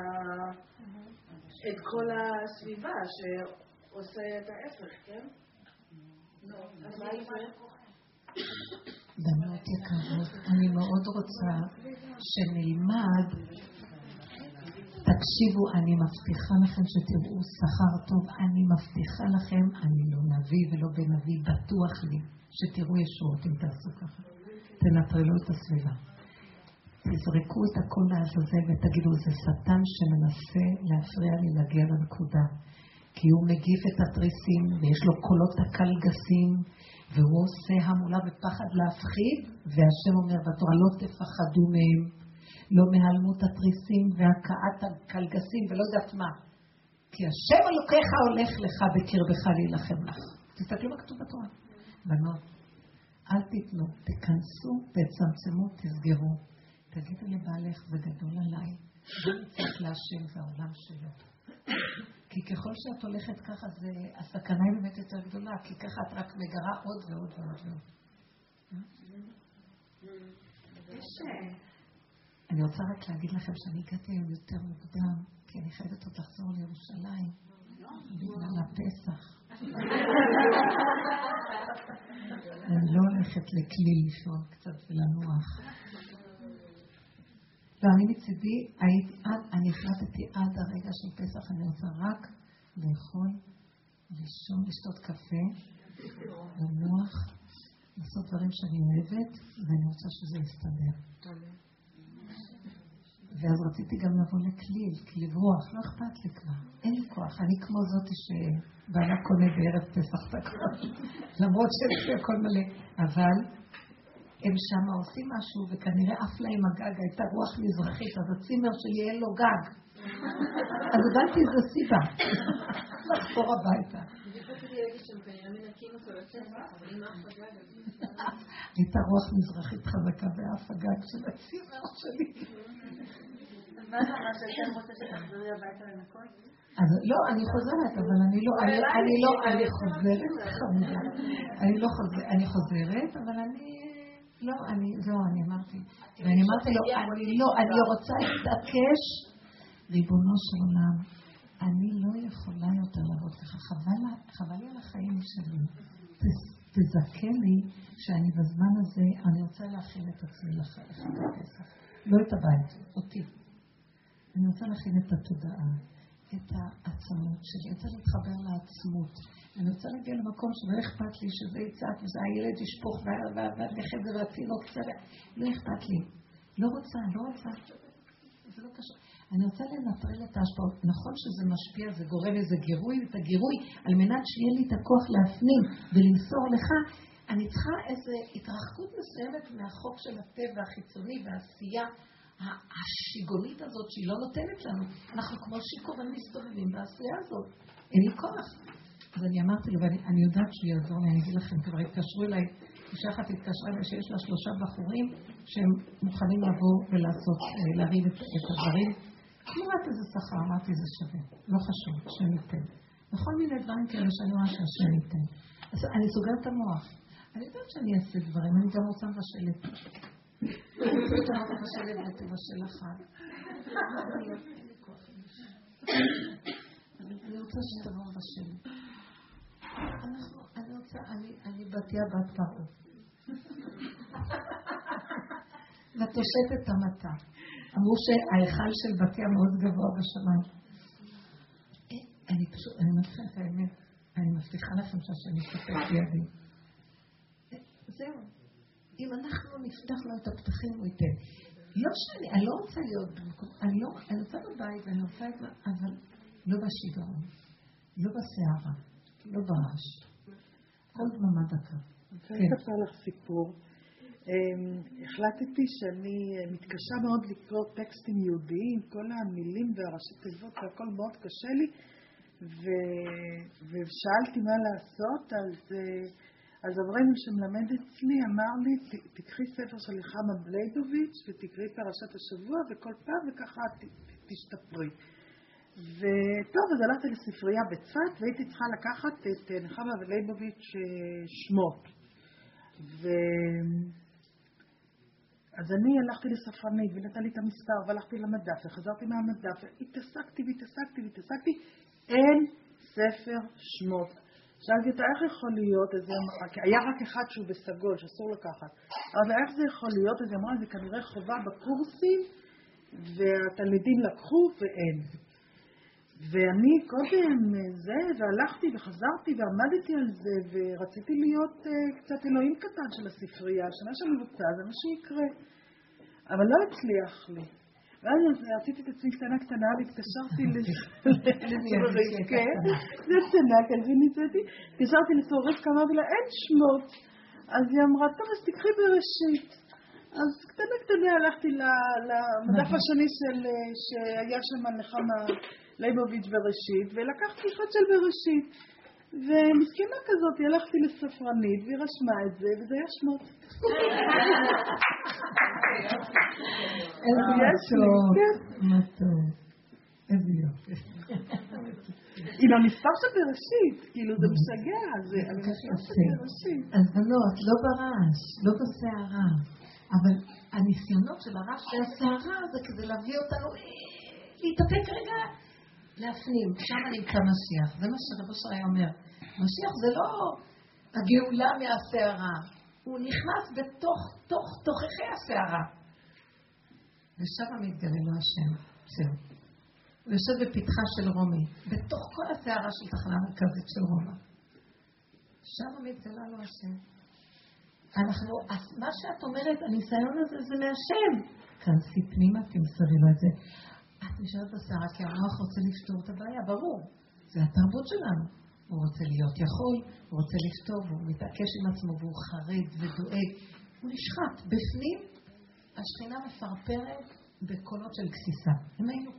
את כל הסביבה שעושה את ההפך, כן? אז מה יקרה? בנות יקרות, אני מאוד רוצה שנלמד, תקשיבו, אני מבטיחה לכם שתראו שכר טוב, אני מבטיחה לכם, אני לא נביא ולא בן נביא, בטוח לי שתראו ישועות אם תעשו ככה. תנטרלו את הסביבה. תזרקו את הכל לעזאזל ותגידו, זה שטן שמנסה להפריע לי להגיע לנקודה. כי הוא מגיף את התריסים, ויש לו קולות הקלגסים, והוא עושה המולה ופחד להפחיד, והשם אומר בתורה, לא תפחדו מהם, לא מהלמות התריסים והכאת הקלגסים ולא יודעת מה. כי השם אלוקיך הולך לך בקרבך להילחם לך. תסתכלו מה כתוב בתורה. בנות, אל תיתנו, תיכנסו, תצמצמו, תסגרו. תגידו לבעלך, זה גדול עליי. לא נצטרך להשם, זה העולם שלו. כי ככל שאת הולכת ככה, זה, הסכנה היא באמת יותר גדולה, כי ככה את רק מגרה עוד ועוד ועוד ועוד. אני רוצה רק להגיד לכם שאני הגעתי היום יותר מוקדם, כי אני חייבת עוד לחזור לירושלים, בגלל הפסח. אני לא הולכת לכלי לישון קצת ולנוח. ואני מצידי, אני החלטתי עד הרגע של פסח, אני רוצה רק לאכול, לישון, לשתות קפה, לנוח, לעשות דברים שאני אוהבת, ואני רוצה שזה יסתדר. ואז רציתי גם לבוא לכליל, כליל רוח, לא אכפת לי כבר, אין לי כוח, אני כמו זאת שבעלה קונה בערב פסח את הכל, [LAUGHS] למרות שיש לי הכל מלא, אבל הם שם עושים משהו, וכנראה עף להם הגג, הייתה רוח מזרחית, אז הצימר שלי אין לו גג. [LAUGHS] אז הבנתי איזה סיבה. [LAUGHS] לחזור הביתה. הייתה רוח מזרחית חזקה ואף הגג של הצימר שלי. מה זה אומר שהייתם רוצה שתחזרי הביתה לנקות? אז לא, אני חוזרת, אבל אני לא, אני לא, אני חוזרת, חמודה. אני לא חוזרת, אני חוזרת, אבל אני, לא, אני, זהו, אני אמרתי. ואני אמרתי לו, אני לא, אני רוצה להתעקש, ריבונו של עולם, אני לא יכולה יותר לעבוד ככה, חבל לי על החיים שלי. תזכה לי שאני בזמן הזה, אני רוצה להכין את עצמי לחג. לא את הבית, אותי. אני רוצה להכין את התודעה, את העצמות שלי, אני רוצה להתחבר לעצמות. אני רוצה להגיע למקום שלא אכפת לי שזה יצעק והילד ישפוך והנכד והתינוק קצת, לא אכפת לי. לא רוצה, לא רוצה. זה לא קשור. אני רוצה לנטרל את ההשפעות. נכון שזה משפיע, זה גורם איזה גירוי, את הגירוי, על מנת שיהיה לי את הכוח להפנים ולמסור לך, אני צריכה איזו התרחקות מסוימת מהחוק של הטבע החיצוני והעשייה השיגונית הזאת שהיא לא נותנת לנו. אנחנו כמו שיכורים מסתובבים בעשייה הזאת. אין לי כוח. אז אני אמרתי לו, ואני יודעת שהוא יעזור לי, אני אגיד לכם, כבר התקשרו אליי, אישה אחת התקשרה אליי שיש לה שלושה בחורים שהם מוכנים לבוא ולעשות, אה, להרים את, הדברים. תמורת איזה שכר, אמרתי, זה שווה, לא חשוב, השם ייתן. בכל מיני דברים כאלה שאני רואה שהשם ייתן. אז אני סוגרת את המוח. אני יודעת שאני אעשה דברים, אני גם רוצה מבשלת. אני רוצה שתבוא בשל. אני רוצה, אני בתיה בת פרעה. ותושט את המטה. אמרו שההיכל של בתיה מאוד גבוה בשמיים. אני פשוט, אני מבטיחה את האמת. אני מבטיחה לכם שהשם יסתכל בידי. זהו. אם אנחנו נפתח לו את הפתחים, הוא ייתן. לא שאני, אני לא רוצה להיות במקום, אני לא, אני רוצה בבית ואני רוצה את זה, אבל לא בשיגעון, לא בסערה, לא ברעש. כל דממה דקה. אני רוצה לספר לך סיפור. אמ, החלטתי שאני מתקשה מאוד לקרוא טקסטים יהודיים, כל המילים והראשי תיבות והכל מאוד קשה לי, ושאלתי מה לעשות, אז אז אברהם שמלמד אצלי אמר לי, תקחי ספר של נחמה בליידוביץ' ותקראי פרשת השבוע וכל פעם וככה תשתפרי. וטוב, אז הלכתי לספרייה בצפת והייתי צריכה לקחת את אה, נחמה אה, שמות. ו... אז אני הלכתי לספרנית ונתן לי את המספר והלכתי למדף וחזרתי מהמדף והתעסקתי והתעסקתי והתעסקתי, אין ספר שמות. שאלתי אותה, איך יכול להיות, אז היא אמרה, היה רק אחד שהוא בסגול, שאסור לקחת. אבל איך זה יכול להיות? אז היא אמרה, זה כנראה חובה בקורסים, והתלמידים לקחו ואין. ואני קודם זה, והלכתי וחזרתי ועמדתי על זה, ורציתי להיות uh, קצת אלוהים קטן של הספרייה, שמה שאני רוצה זה מה שיקרה. אבל לא הצליח לי. ואז עשיתי את עצמי קטנה קטנה והתקשרתי לסורית, [LAUGHS] כן, זה קטנה, כן, וניסיתי, התקשרתי לסורית, אמרתי לה, אין שמות. אז היא אמרה, טוב, אז תקחי בראשית. אז קטנה קטנה הלכתי למדף השני שהיה שם נחמה ליבוביץ' בראשית, ולקחתי אחד של בראשית. ומסכנה כזאת, הלכתי לספרנית והיא רשמה את זה, וזה היה שמות. איזה מתוק, כן. מתוק. איזה יופי. עם המספר של בראשית, כאילו זה משגע, זה המספר של בראשית. אז בנות, לא ברעש, לא בסערה, אבל הניסיונות של הרעש והסערה זה כדי להביא אותנו אה, להתאפק רגע, להפנים, שם נמצא משיח, זה מה שרבו שרי אומר. משיח זה לא הגאולה מהסערה, הוא נכנס בתוך, תוך, תוככי הסערה. ושם מתגלה לו השם, זהו. הוא יושב בפתחה של רומי, בתוך כל הסערה של תחנה המרכזית של רומא. שם מתגלה לו השם. אנחנו, מה שאת אומרת, הניסיון הזה זה מהשם. כנסי פנימה, תמסרי לו את זה. נשארת בסערה כי המוח רוצה לפתור את הבעיה, ברור. זה התרבות שלנו. הוא רוצה להיות יכול, הוא רוצה לפתור, והוא מתעקש עם עצמו, והוא חרד ודואג. הוא נשחט. בפנים, השכינה מפרפרת בקולות של גסיסה. אם היינו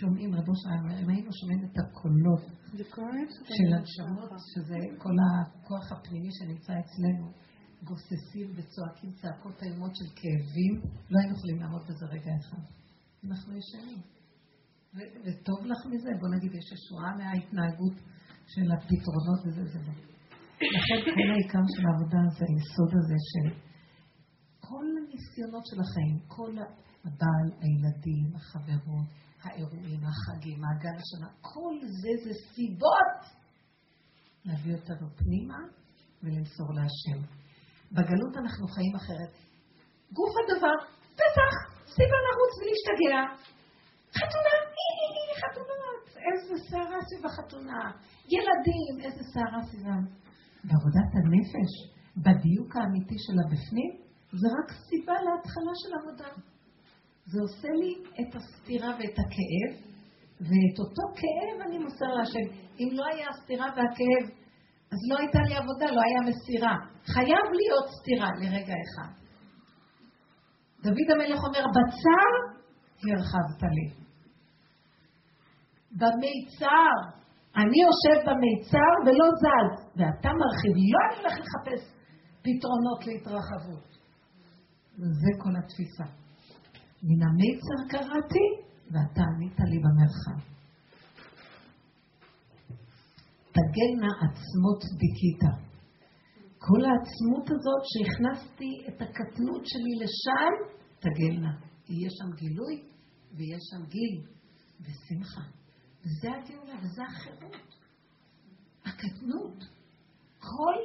שומעים, רבו שלנו, אם היינו שומעים את הקולות של הנשמות, שזה כל הכוח הפנימי שנמצא אצלנו, גוססים וצועקים צעקות איומות של כאבים, לא היינו יכולים לעמוד בזה רגע אחד. אנחנו ישנים. וטוב לך מזה, בוא נגיד, יש ישועה מההתנהגות של הפתרונות וזה, זה לא. לכן כל העיקר של העבודה זה היסוד הזה של כל הניסיונות של החיים, כל הבעל, הילדים, החברות, האירועים, החגים, מעגל השנה, כל זה זה סיבות להביא אותנו פנימה ולמסור להשם. בגלות אנחנו חיים אחרת. גוף הדבר, פסח, סיבה לרוץ ולהשתגע. חתונה, חתונות, איזה סערה סביב החתונה. ילדים, איזה סערה סביבם. בעבודת הנפש, בדיוק האמיתי של הבפנים, זה רק סיבה להתחלה של עבודה. זה עושה לי את הסתירה ואת הכאב, ואת אותו כאב אני מוסר להשם. אם לא היה הסתירה והכאב, אז לא הייתה לי עבודה, לא היה מסירה. חייב להיות סתירה לרגע אחד. דוד המלך אומר, בצר הרחבת לי. במיצר, אני יושב במיצר ולא זז, ואתה מרחיב, לא אני הולך לחפש פתרונות להתרחבות. זה כל התפיסה. מן המיצר קראתי, ואתה ענית לי במרחב. תגלנה עצמות דיכית. כל העצמות הזאת שהכנסתי את הקטנות שלי לשם, תגלנה. יהיה שם גילוי ויהיה שם גיל ושמחה. וזה הגאולה וזה החירות. הקטנות. כל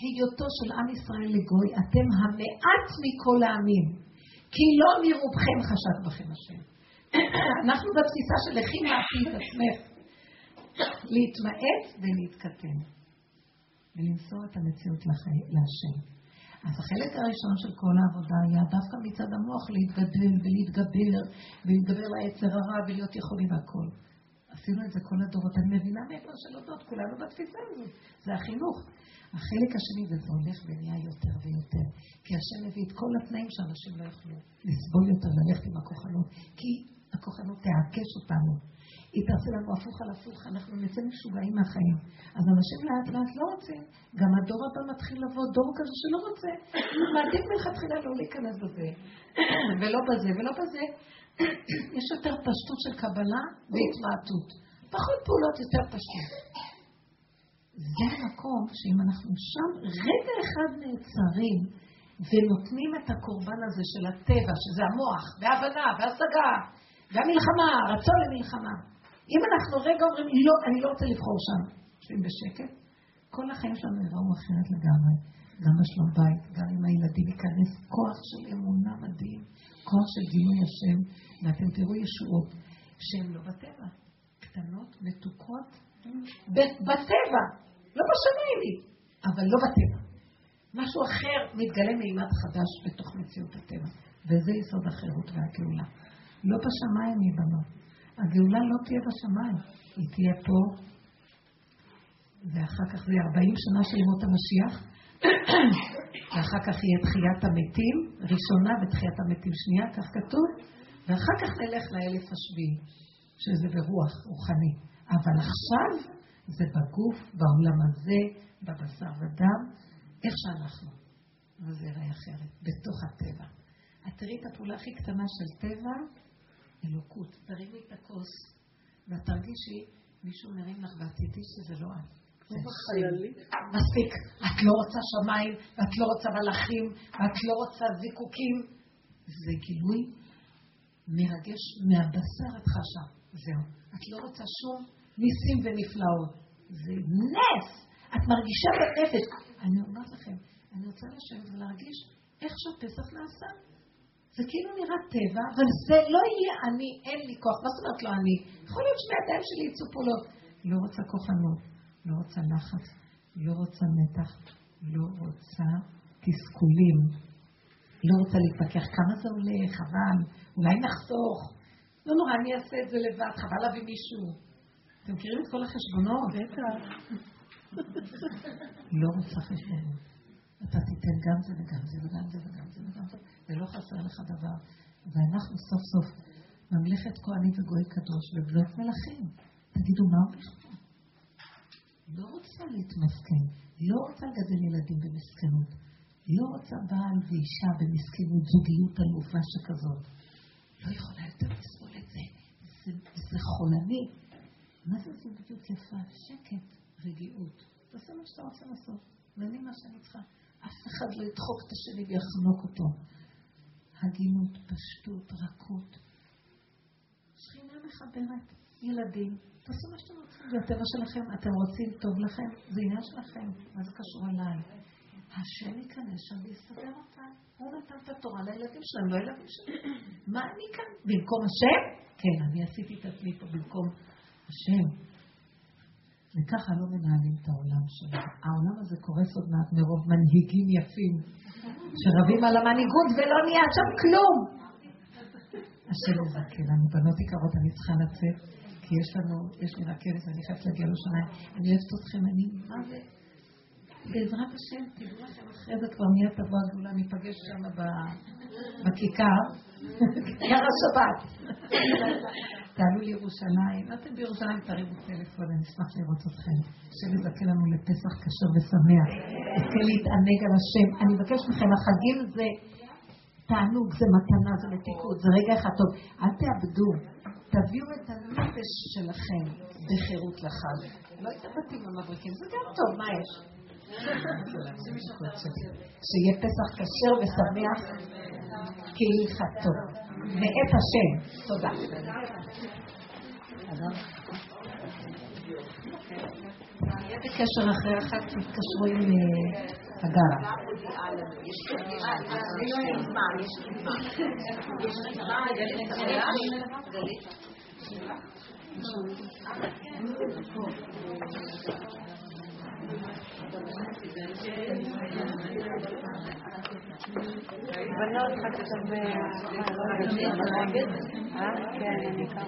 היותו של עם ישראל לגוי, אתם המעט מכל העמים. כי לא מרובכם חשד בכם השם. [COUGHS] אנחנו בתפיסה של לכי מעשי את עצמך, להתמעט ולהתקטן, ולמסור את המציאות להשם. אז החלק הראשון של כל העבודה היה דווקא מצד המוח להתגדל ולהתגבר, ולהתגבר ליצר הרע ולהיות יכולים והכל. עשינו את זה כל הדורות. אני מבינה מאיפה של הודות, כולנו בתפיסה הזאת. זה החינוך. החלק השני, וזה הולך ונהיה יותר ויותר. כי השם מביא את כל התנאים שאנשים לא יוכלו לסבול יותר, ללכת עם הכוחנות. כי הכוחנות תעקש אותנו. היא תעשה לנו הפוך על הפוך, אנחנו נצא משוגעים מהחיים. אז אנשים לאט לאט לא רוצים. גם הדור הבא מתחיל לבוא, דור כזה שלא רוצה. [CLEARS THROAT] מעדיף מלכתחילה לא להיכנס בזה, [CLEARS THROAT] ולא בזה, ולא בזה. יש יותר פשטות של קבלה והתמעטות. פחות פעולות, יותר פשטות. זה המקום שאם אנחנו שם רגע אחד נעצרים ונותנים את הקורבן הזה של הטבע, שזה המוח, וההבנה, וההשגה, והמלחמה, הרצון למלחמה. אם אנחנו רגע אומרים, לא, אני לא רוצה לבחור שם, יושבים בשקט, כל החיים שלנו יראו אחרת לגמרי. גם בשלום בית, גם עם הילדים ייכנס כוח של אמונה מדהים, כוח של גילוי השם, ואתם תראו ישועות שהן לא בטבע, קטנות, מתוקות, בטבע, לא בשמיים אבל לא בטבע. משהו אחר מתגלה מימד חדש בתוך מציאות הטבע, וזה יסוד החירות והגאולה. לא בשמיים היא בנות. הגאולה לא תהיה בשמיים, היא תהיה פה, ואחר כך זה 40 שנה של ימות המשיח, [COUGHS] ואחר כך יהיה תחיית המתים ראשונה ותחיית המתים שנייה, כך כתוב, ואחר כך נלך לאלף השביעי, שזה ברוח רוחני. אבל עכשיו זה בגוף, בעולם הזה, בבשר ודם, איך שאנחנו. וזה יראה אחרת, בתוך הטבע. את תראי את הפעולה הכי קטנה של טבע, אלוקות. תרימי את הכוס, ואת תרגישי, מישהו מרים לך ואת תדעי שזה לא את. מספיק. את לא רוצה שמיים, ואת לא רוצה מלאכים, ואת לא רוצה זיקוקים. זה גילוי מרגש מהבשר את חשה. זהו. את לא רוצה שום ניסים ונפלאות. זה נס! את מרגישה בנפש. אני אומרת לכם, אני רוצה לשבת ולהרגיש איך שהפסח נעשה. זה כאילו נראה טבע, אבל זה לא יהיה אני, אין לי כוח. מה זאת אומרת לא אני? יכול להיות שני הידיים שלי יצאו פעולות. לא רוצה כוחנות, לא רוצה לחץ, לא רוצה מתח, לא רוצה תסכולים. לא רוצה להתווכח כמה זה עולה, חבל, אולי נחסוך. לא נורא, אני אעשה את זה לבד, חבל להביא מישהו. אתם מכירים את כל החשבונות? בטח. [LAUGHS] לא רוצה חשבונות. אתה תיתן גם זה וגם זה וגם זה וגם זה וגם זה, ולא חסר לך דבר. ואנחנו סוף סוף ממלכת כהנים וגוי קדוש ובנות מלכים. תגידו, מה הולך פה? לא רוצה להתמסכן, לא רוצה לגדל ילדים במסכנות, לא רוצה בעל ואישה במסכנות, זוגיות עלובה שכזאת. לא יכולה יותר לסבול את זה. זה, זה חולני. מה זה זוגיות יפה? שקט, רגיעות. תעשה מה שאתה רוצה לעשות, ואני מה שאני צריכה. אף אחד לא ידחוק את השני ויחנוק אותו. הגינות, פשטות, רכות. שכינה מחברת, ילדים. תעשו מה שאתם רוצים, זה הטבע שלכם. אתם רוצים, טוב לכם, זה עניין שלכם. מה זה קשור אליי? השם ייכנס שם ויסדר אותם. הוא נתן את התורה לילדים שלהם, לא ילדים שלהם. [CLEARS THROAT] מה אני כאן? במקום השם? כן, אני עשיתי את עצמי פה במקום השם. וככה לא מנהלים את העולם שלנו. העולם הזה קורס עוד מעט מרוב מנהיגים יפים, שרבים על המנהיגות ולא נהיה שם כלום. השם יזכה לנו, בנות יקרות, אני צריכה לצאת, כי יש לנו, יש לי רכבת, אני חייבת להגיע לירושלים. אני אוהבת אתכם, אני, מה זה? בעזרת השם, תדעו לכם, אחרי זה כבר מיד תבוא הגאולה, ניפגש שם בכיכר, [LAUGHS] כיכר השבת. תעלו לירושלים, אתם בירושלים תריבו טלפון, אני אשמח לראות אתכם. השם יזכה לנו לפסח קשר ושמח. יזכה להתענג על השם. אני מבקש מכם, החגים זה תענוג, זה מתנה, זה מתיקות, זה רגע אחד טוב. אל תאבדו, תביאו את הנפש שלכם בחירות לחג. לא התאבדתי במבריקים, זה גם טוב, מה יש? שיהיה פסח כשר ושמח כהלכתו. מאת השם. תודה. נהיה בקשר אחרי החג, תתקשרו עם הגרה. בנות רק תדבר, אה? כן, אני ככה.